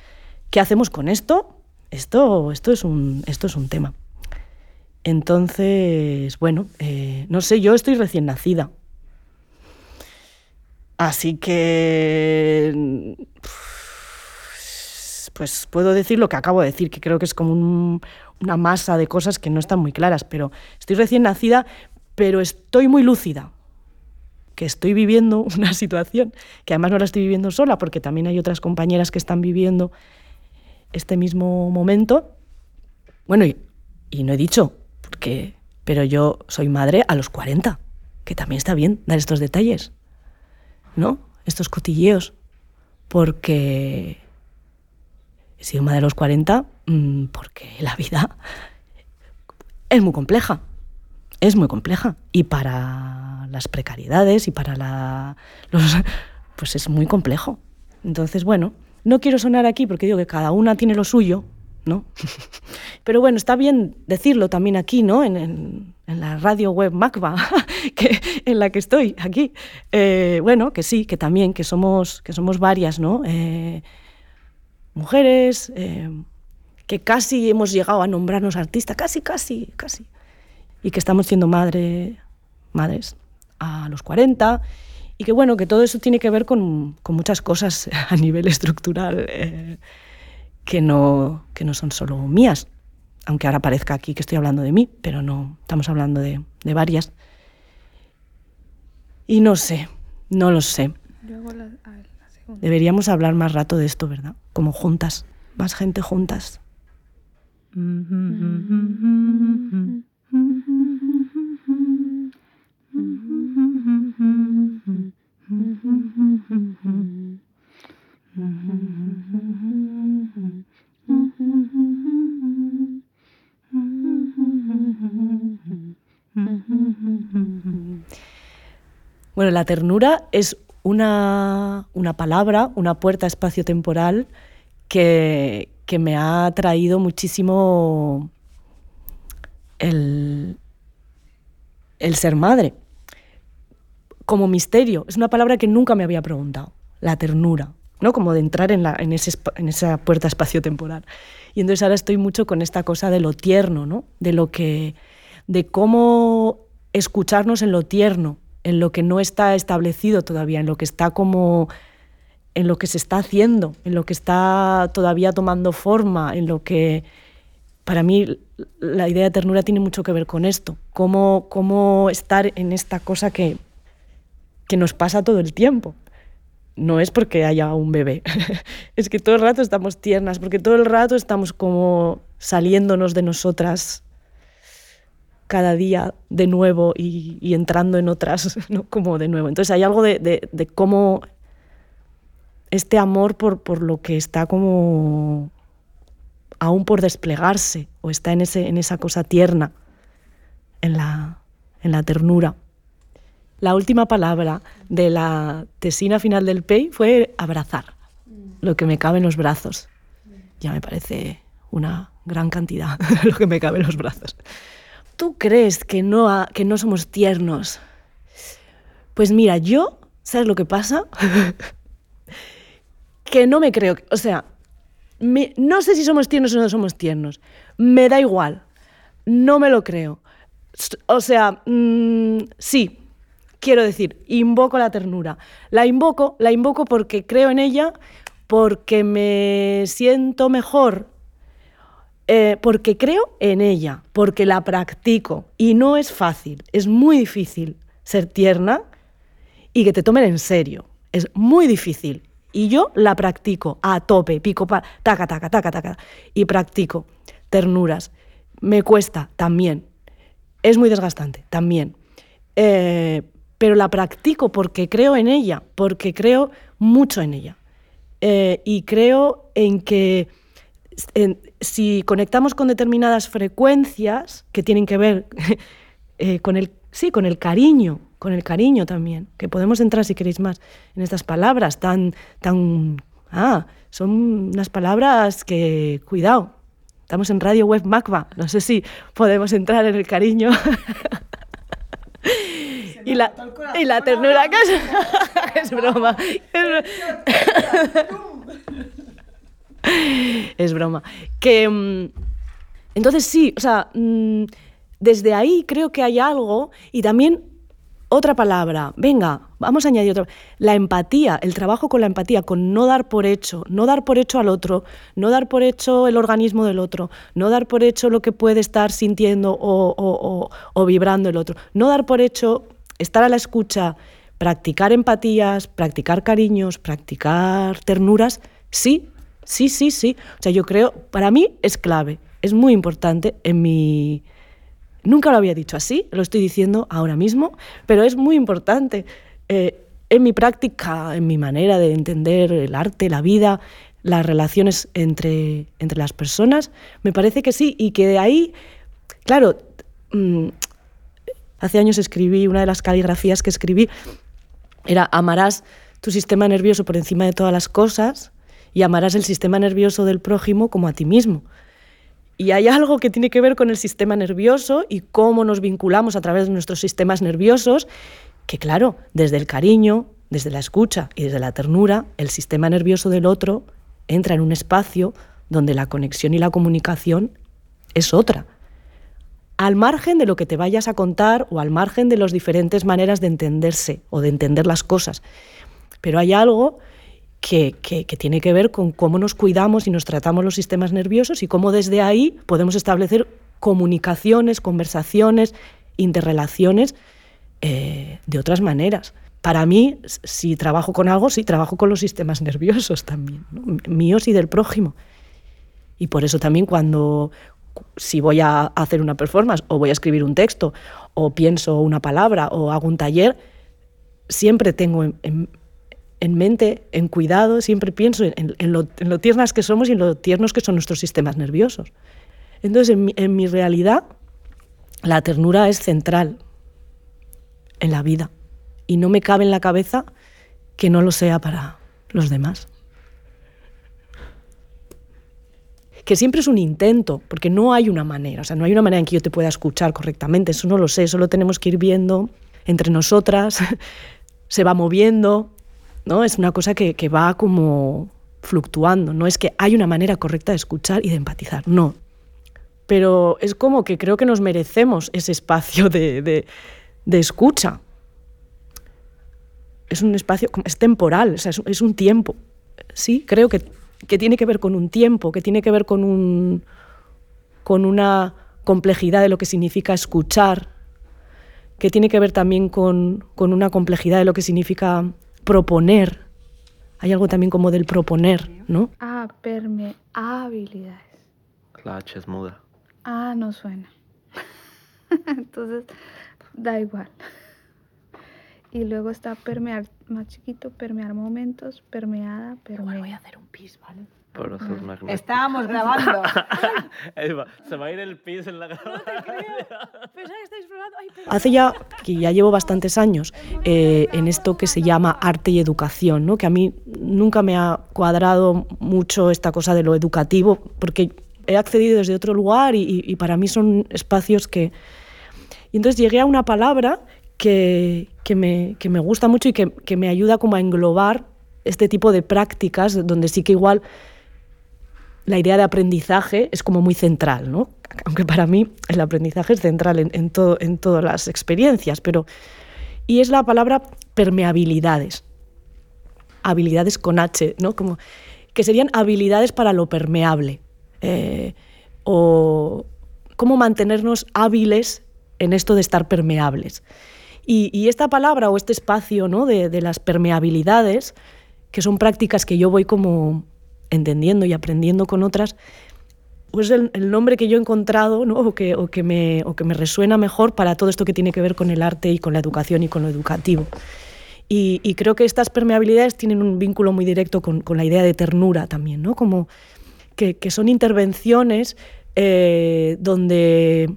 ¿Qué hacemos con esto? Esto, esto, es, un, esto es un tema. Entonces, bueno, eh, no sé, yo estoy recién nacida. Así que, pues puedo decir lo que acabo de decir, que creo que es como un, una masa de cosas que no están muy claras, pero estoy recién nacida, pero estoy muy lúcida, que estoy viviendo una situación, que además no la estoy viviendo sola, porque también hay otras compañeras que están viviendo este mismo momento. Bueno, y, no he dicho, porque, pero yo soy madre a los 40, que también está bien dar estos detalles, ¿no? Estos cotilleos, porque he sido madre a los 40 Mm, porque la vida es muy compleja, es muy compleja. Y para las precariedades y para la, los, pues es muy complejo. Entonces, bueno, no quiero sonar aquí porque digo que cada una tiene lo suyo, ¿no? Pero bueno, está bien decirlo también aquí, ¿no? En, la radio web MACBA, que, en la que estoy aquí. Eh, bueno, que sí, que también, que somos, que somos varias, ¿no? Eh, mujeres, eh, que casi hemos llegado a nombrarnos artistas, casi, casi, casi, y que estamos siendo madre, madres a los 40, y que bueno, que todo eso tiene que ver con, con muchas cosas a nivel estructural eh, que, no, que no son solo mías, aunque ahora parezca aquí que estoy hablando de mí, pero no, estamos hablando de, de varias. Y no sé, no lo sé. Deberíamos hablar más rato de esto, ¿verdad? Como juntas, más gente juntas. Bueno, la ternura es una, una palabra, una puerta espacio-temporal que, que me ha traído muchísimo el, el ser madre. Como misterio, es una palabra que nunca me había preguntado, la ternura, ¿no? Como de entrar en, la, en, ese, en esa puerta espacio-temporal. Y entonces ahora estoy mucho con esta cosa de lo tierno, ¿no? De lo que de cómo escucharnos en lo tierno, en lo que no está establecido todavía, en lo que está como en lo que se está haciendo, en lo que está todavía tomando forma, en lo que para mí la idea de ternura tiene mucho que ver con esto, cómo, cómo estar en esta cosa que, que nos pasa todo el tiempo, no es porque haya un bebé, es que todo el rato estamos tiernas, porque todo el rato estamos como saliéndonos de nosotras cada día de nuevo y, entrando en otras, ¿no? como de nuevo. Entonces hay algo de, cómo este amor por, por, lo que está como aún por desplegarse o está en, ese, en esa cosa tierna, en la, en la ternura. La última palabra de la tesina final del PEI fue abrazar, lo que me cabe en los brazos. Ya me parece una gran cantidad lo que me cabe en los brazos. ¿Tú crees que no, que no somos tiernos? Pues mira, yo, ¿sabes lo que pasa? que no me creo, o sea, no sé si somos tiernos o no somos tiernos, me da igual, no me lo creo. O sea, mm, sí, quiero decir, invoco la ternura. La invoco, la invoco porque creo en ella, porque me siento mejor eh, porque creo en ella, porque la practico y no es fácil, es muy difícil ser tierna y que te tomen en serio, es muy difícil. Y yo la practico a tope, pico, pa, taca, taca, taca, taca, y practico ternuras. Me cuesta también, es muy desgastante también, eh, pero la practico porque creo en ella, porque creo mucho en ella. Eh, y creo en que si conectamos con determinadas frecuencias que tienen que ver eh, con el sí, con el cariño, con el cariño también, que podemos entrar si queréis más en estas palabras tan tan ah, son unas palabras que cuidado. Estamos en Radio Web Macba, no sé si podemos entrar en el cariño. y la, y la ternura que es, es broma. es broma. Que, mm, entonces sí, o sea, mm, desde ahí creo que hay algo y también otra palabra, venga, vamos a añadir otra. La empatía, el trabajo con la empatía, con no dar por hecho, no dar por hecho al otro, no dar por hecho el organismo del otro, no dar por hecho lo que puede estar sintiendo o, o vibrando el otro, no dar por hecho estar a la escucha, practicar empatías, practicar cariños, practicar ternuras, sí, Sí, sí, sí. O sea, yo creo, para mí es clave, es muy importante en mi... Nunca lo había dicho así, lo estoy diciendo ahora mismo, pero es muy importante eh, en mi práctica, en mi manera de entender el arte, la vida, las relaciones entre, entre las personas. Me parece que sí, y que de ahí, claro, mm, hace años escribí, una de las caligrafías que escribí era amarás tu sistema nervioso por encima de todas las cosas y amarás el sistema nervioso del prójimo como a ti mismo. Y hay algo que tiene que ver con el sistema nervioso y cómo nos vinculamos a través de nuestros sistemas nerviosos, que claro, desde el cariño, desde la escucha y desde la ternura, el sistema nervioso del otro entra en un espacio donde la conexión y la comunicación es otra. Al margen de lo que te vayas a contar o al margen de las diferentes maneras de entenderse o de entender las cosas. Pero hay algo que, tiene que ver con cómo nos cuidamos y nos tratamos los sistemas nerviosos y cómo desde ahí podemos establecer comunicaciones, conversaciones, interrelaciones eh, de otras maneras. Para mí, si trabajo con algo, sí, trabajo con los sistemas nerviosos también, míos y del prójimo. Y por eso también cuando, si voy a hacer una performance o voy a escribir un texto o pienso una palabra o hago un taller, siempre tengo en en mente, en cuidado, siempre pienso en, lo, tiernas que somos y en lo tiernos que son nuestros sistemas nerviosos. Entonces, en mi, realidad, la ternura es central en la vida y no me cabe en la cabeza que no lo sea para los demás. Que siempre es un intento, porque no hay una manera, o sea, no hay una manera en que yo te pueda escuchar correctamente, eso no lo sé, eso lo tenemos que ir viendo entre nosotras, se va moviendo, ¿no? Es una cosa que, va como fluctuando, no es que hay una manera correcta de escuchar y de empatizar, no. Pero es como que creo que nos merecemos ese espacio de, escucha. Es un espacio, es temporal, es, un tiempo. Sí, creo que, tiene que ver con un tiempo, que tiene que ver con, un, con una complejidad de lo que significa escuchar, que tiene que ver también con, con una complejidad de lo que significa proponer hay algo también como del proponer, ¿no? Ah, permeabilidades. La H es muda. Ah, no suena. Entonces, da igual. Y luego está permear, más chiquito, permear momentos, permeada, permeada. voy a hacer un pis, ¿vale? Por eso es magnético. Estábamos grabando. Se va a ir el pis en la grabación. Hace ya, que ya llevo bastantes años eh, en esto que se llama arte y educación, ¿no? que a mí nunca me ha cuadrado mucho esta cosa de lo educativo, porque he accedido desde otro lugar y, y para mí son espacios que... Y entonces llegué a una palabra que, que, me, que me, gusta mucho y que, que, me ayuda como a englobar este tipo de prácticas, donde sí que igual la idea de aprendizaje es como muy central, ¿no? aunque para mí el aprendizaje es central en, en, todo, en todas las experiencias, pero... Y es la palabra permeabilidades, habilidades con H, ¿no? Como, que serían habilidades para lo permeable, eh, o cómo mantenernos hábiles en esto de estar permeables. Y, esta palabra o este espacio ¿no? de, las permeabilidades, que son prácticas que yo voy como entendiendo y aprendiendo con otras, pues el, nombre que yo he encontrado ¿no? o, que, me, resuena mejor para todo esto que tiene que ver con el arte y con la educación y con lo educativo. Y, creo que estas permeabilidades tienen un vínculo muy directo con, la idea de ternura también, ¿no? como que, que son intervenciones eh, donde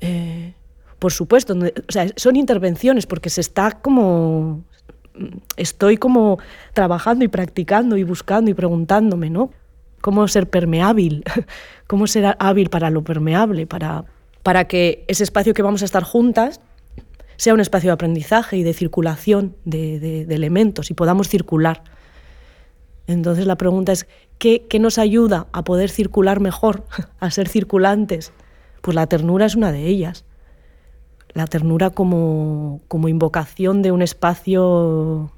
eh, por supuesto, son intervenciones porque se está como estoy como trabajando y practicando y buscando y preguntándome, ¿no? Cómo ser permeable, cómo ser hábil para lo permeable, para, para que ese espacio que vamos a estar juntas sea un espacio de aprendizaje y de circulación de, elementos y podamos circular. Entonces la pregunta es, ¿qué, ¿qué nos ayuda a poder circular mejor, a ser circulantes? Pues la ternura es una de ellas. La ternura como, como invocación de un espacio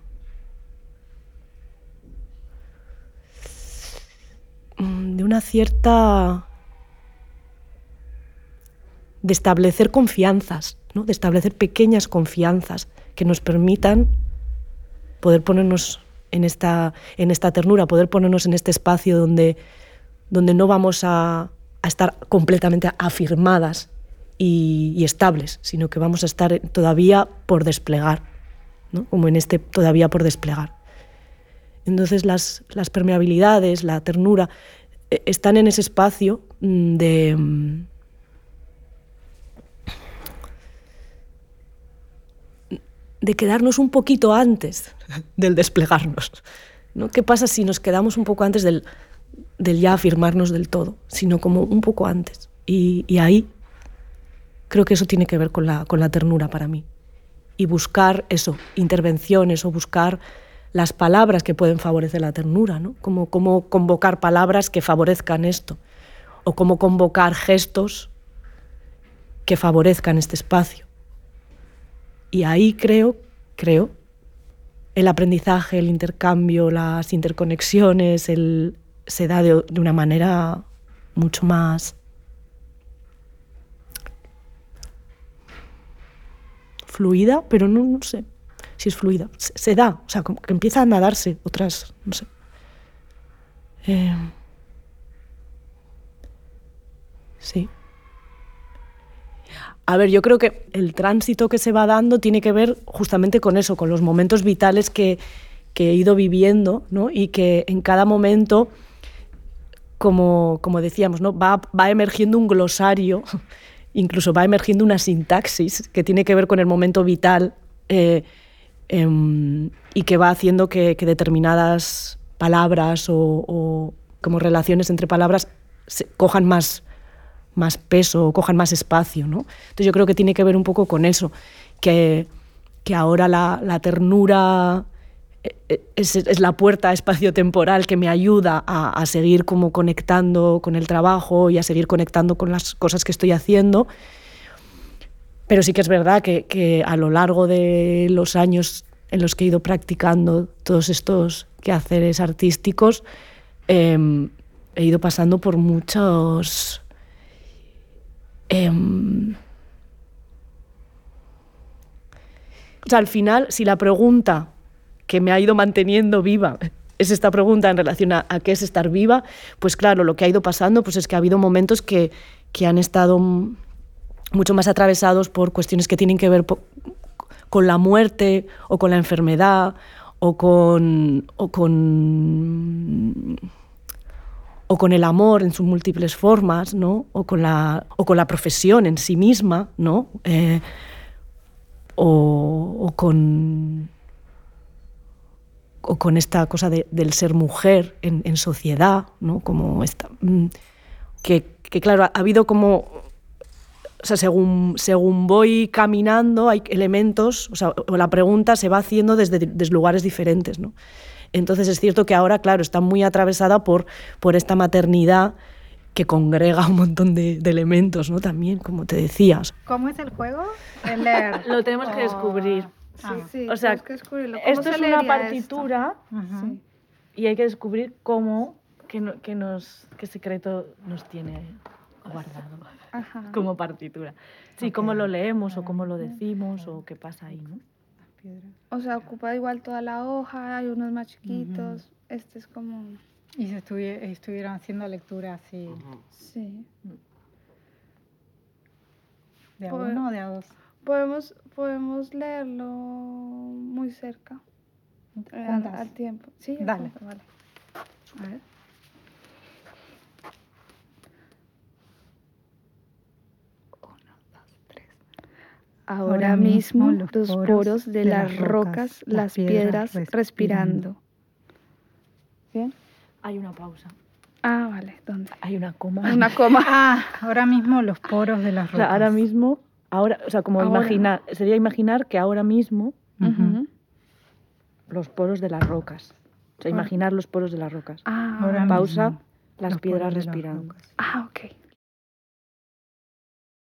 de una cierta de establecer confianzas, ¿no? de establecer pequeñas confianzas que nos permitan poder ponernos en esta, en esta ternura, poder ponernos en este espacio donde, donde no vamos a, a estar completamente afirmadas y, estables, sino que vamos a estar todavía por desplegar, como en este todavía por desplegar. Entonces las, permeabilidades, la ternura, eh, están en ese espacio de, de quedarnos un poquito antes del desplegarnos. ¿no? ¿Qué pasa si nos quedamos un poco antes del, del ya afirmarnos del todo, sino como un poco antes? Y ahí creo que eso tiene que ver con la, con la ternura para mí. Y buscar eso, intervenciones o buscar las palabras que pueden favorecer la ternura, ¿no? Como, como convocar palabras que favorezcan esto, o cómo convocar gestos que favorezcan este espacio. Y ahí creo, creo, el aprendizaje, el intercambio, las interconexiones, se da de, de una manera mucho más fluida, pero no, sé si es fluida. Se, se, da, o sea, como que empiezan a darse otras, no sé. Eh, sí. A ver, yo creo que el tránsito que se va dando tiene que ver justamente con eso, con los momentos vitales que, que he ido viviendo, ¿no? Y que en cada momento, como, como decíamos, ¿no? va, va emergiendo un glosario incluso va emergiendo una sintaxis que tiene que ver con el momento vital eh, eh, y que va haciendo que, determinadas palabras o, como relaciones entre palabras se, cojan más, más peso o cojan más espacio. ¿no? Entonces yo creo que tiene que ver un poco con eso, que, que ahora la ternura es, la puerta espacio-temporal que me ayuda a, seguir como conectando con el trabajo y a seguir conectando con las cosas que estoy haciendo. Pero sí que es verdad que, a lo largo de los años en los que he ido practicando todos estos quehaceres artísticos, eh, he ido pasando por muchos... Eh, o sea, al final, si la pregunta que me ha ido manteniendo viva es esta pregunta en relación a, qué es estar viva, pues claro, lo que ha ido pasando pues es que ha habido momentos que, que han estado mucho más atravesados por cuestiones que tienen que ver con la muerte o con la enfermedad o con, o con, o con el amor en sus múltiples formas, ¿no? o, con la, o con la profesión en sí misma, ¿no? Eh, o, o, con, o con esta cosa de, del ser mujer en, en sociedad, ¿no? como esta, mm, que, que claro, ha habido como o sea, según, según voy caminando, hay elementos, o sea, la pregunta se va haciendo desde, desde, lugares diferentes, ¿no? Entonces es cierto que ahora, claro, está muy atravesada por, por esta maternidad que congrega un montón de, de, elementos, ¿no? También, como te decías. ¿Cómo es el juego? El leer. Lo tenemos que descubrir. Ah, sí, o sea, que esto es una partitura esto? y hay que descubrir cómo, qué, no, qué, nos, qué secreto nos tiene guardado Ajá. como partitura. Sí, okay. cómo lo leemos o cómo lo decimos o qué pasa ahí, ¿no? O sea, ocupa igual toda la hoja, hay unos más chiquitos. Uh -huh. Este es como... Y se estuvi estuvieron haciendo lectura así. Uh -huh. Sí. ¿De a uno o de a dos? Podemos, podemos leerlo muy cerca. Al, al, tiempo. Sí, dale. Punto, vale. A ver. Ahora, Ahora mismo, los, poros, de, las rocas, las piedras, respirando. ¿Bien? Hay una pausa. Ah, vale. ¿Dónde? Hay una coma. Una coma. ah, ahora mismo los poros de las rocas. Ahora mismo, ahora, o sea, como ahora. imaginar, sería imaginar que ahora mismo uh -huh. los poros de las rocas. O sea, imaginar los poros de las rocas. Ah, ahora pausa, mismo, las piedras respirando. Ah, ok.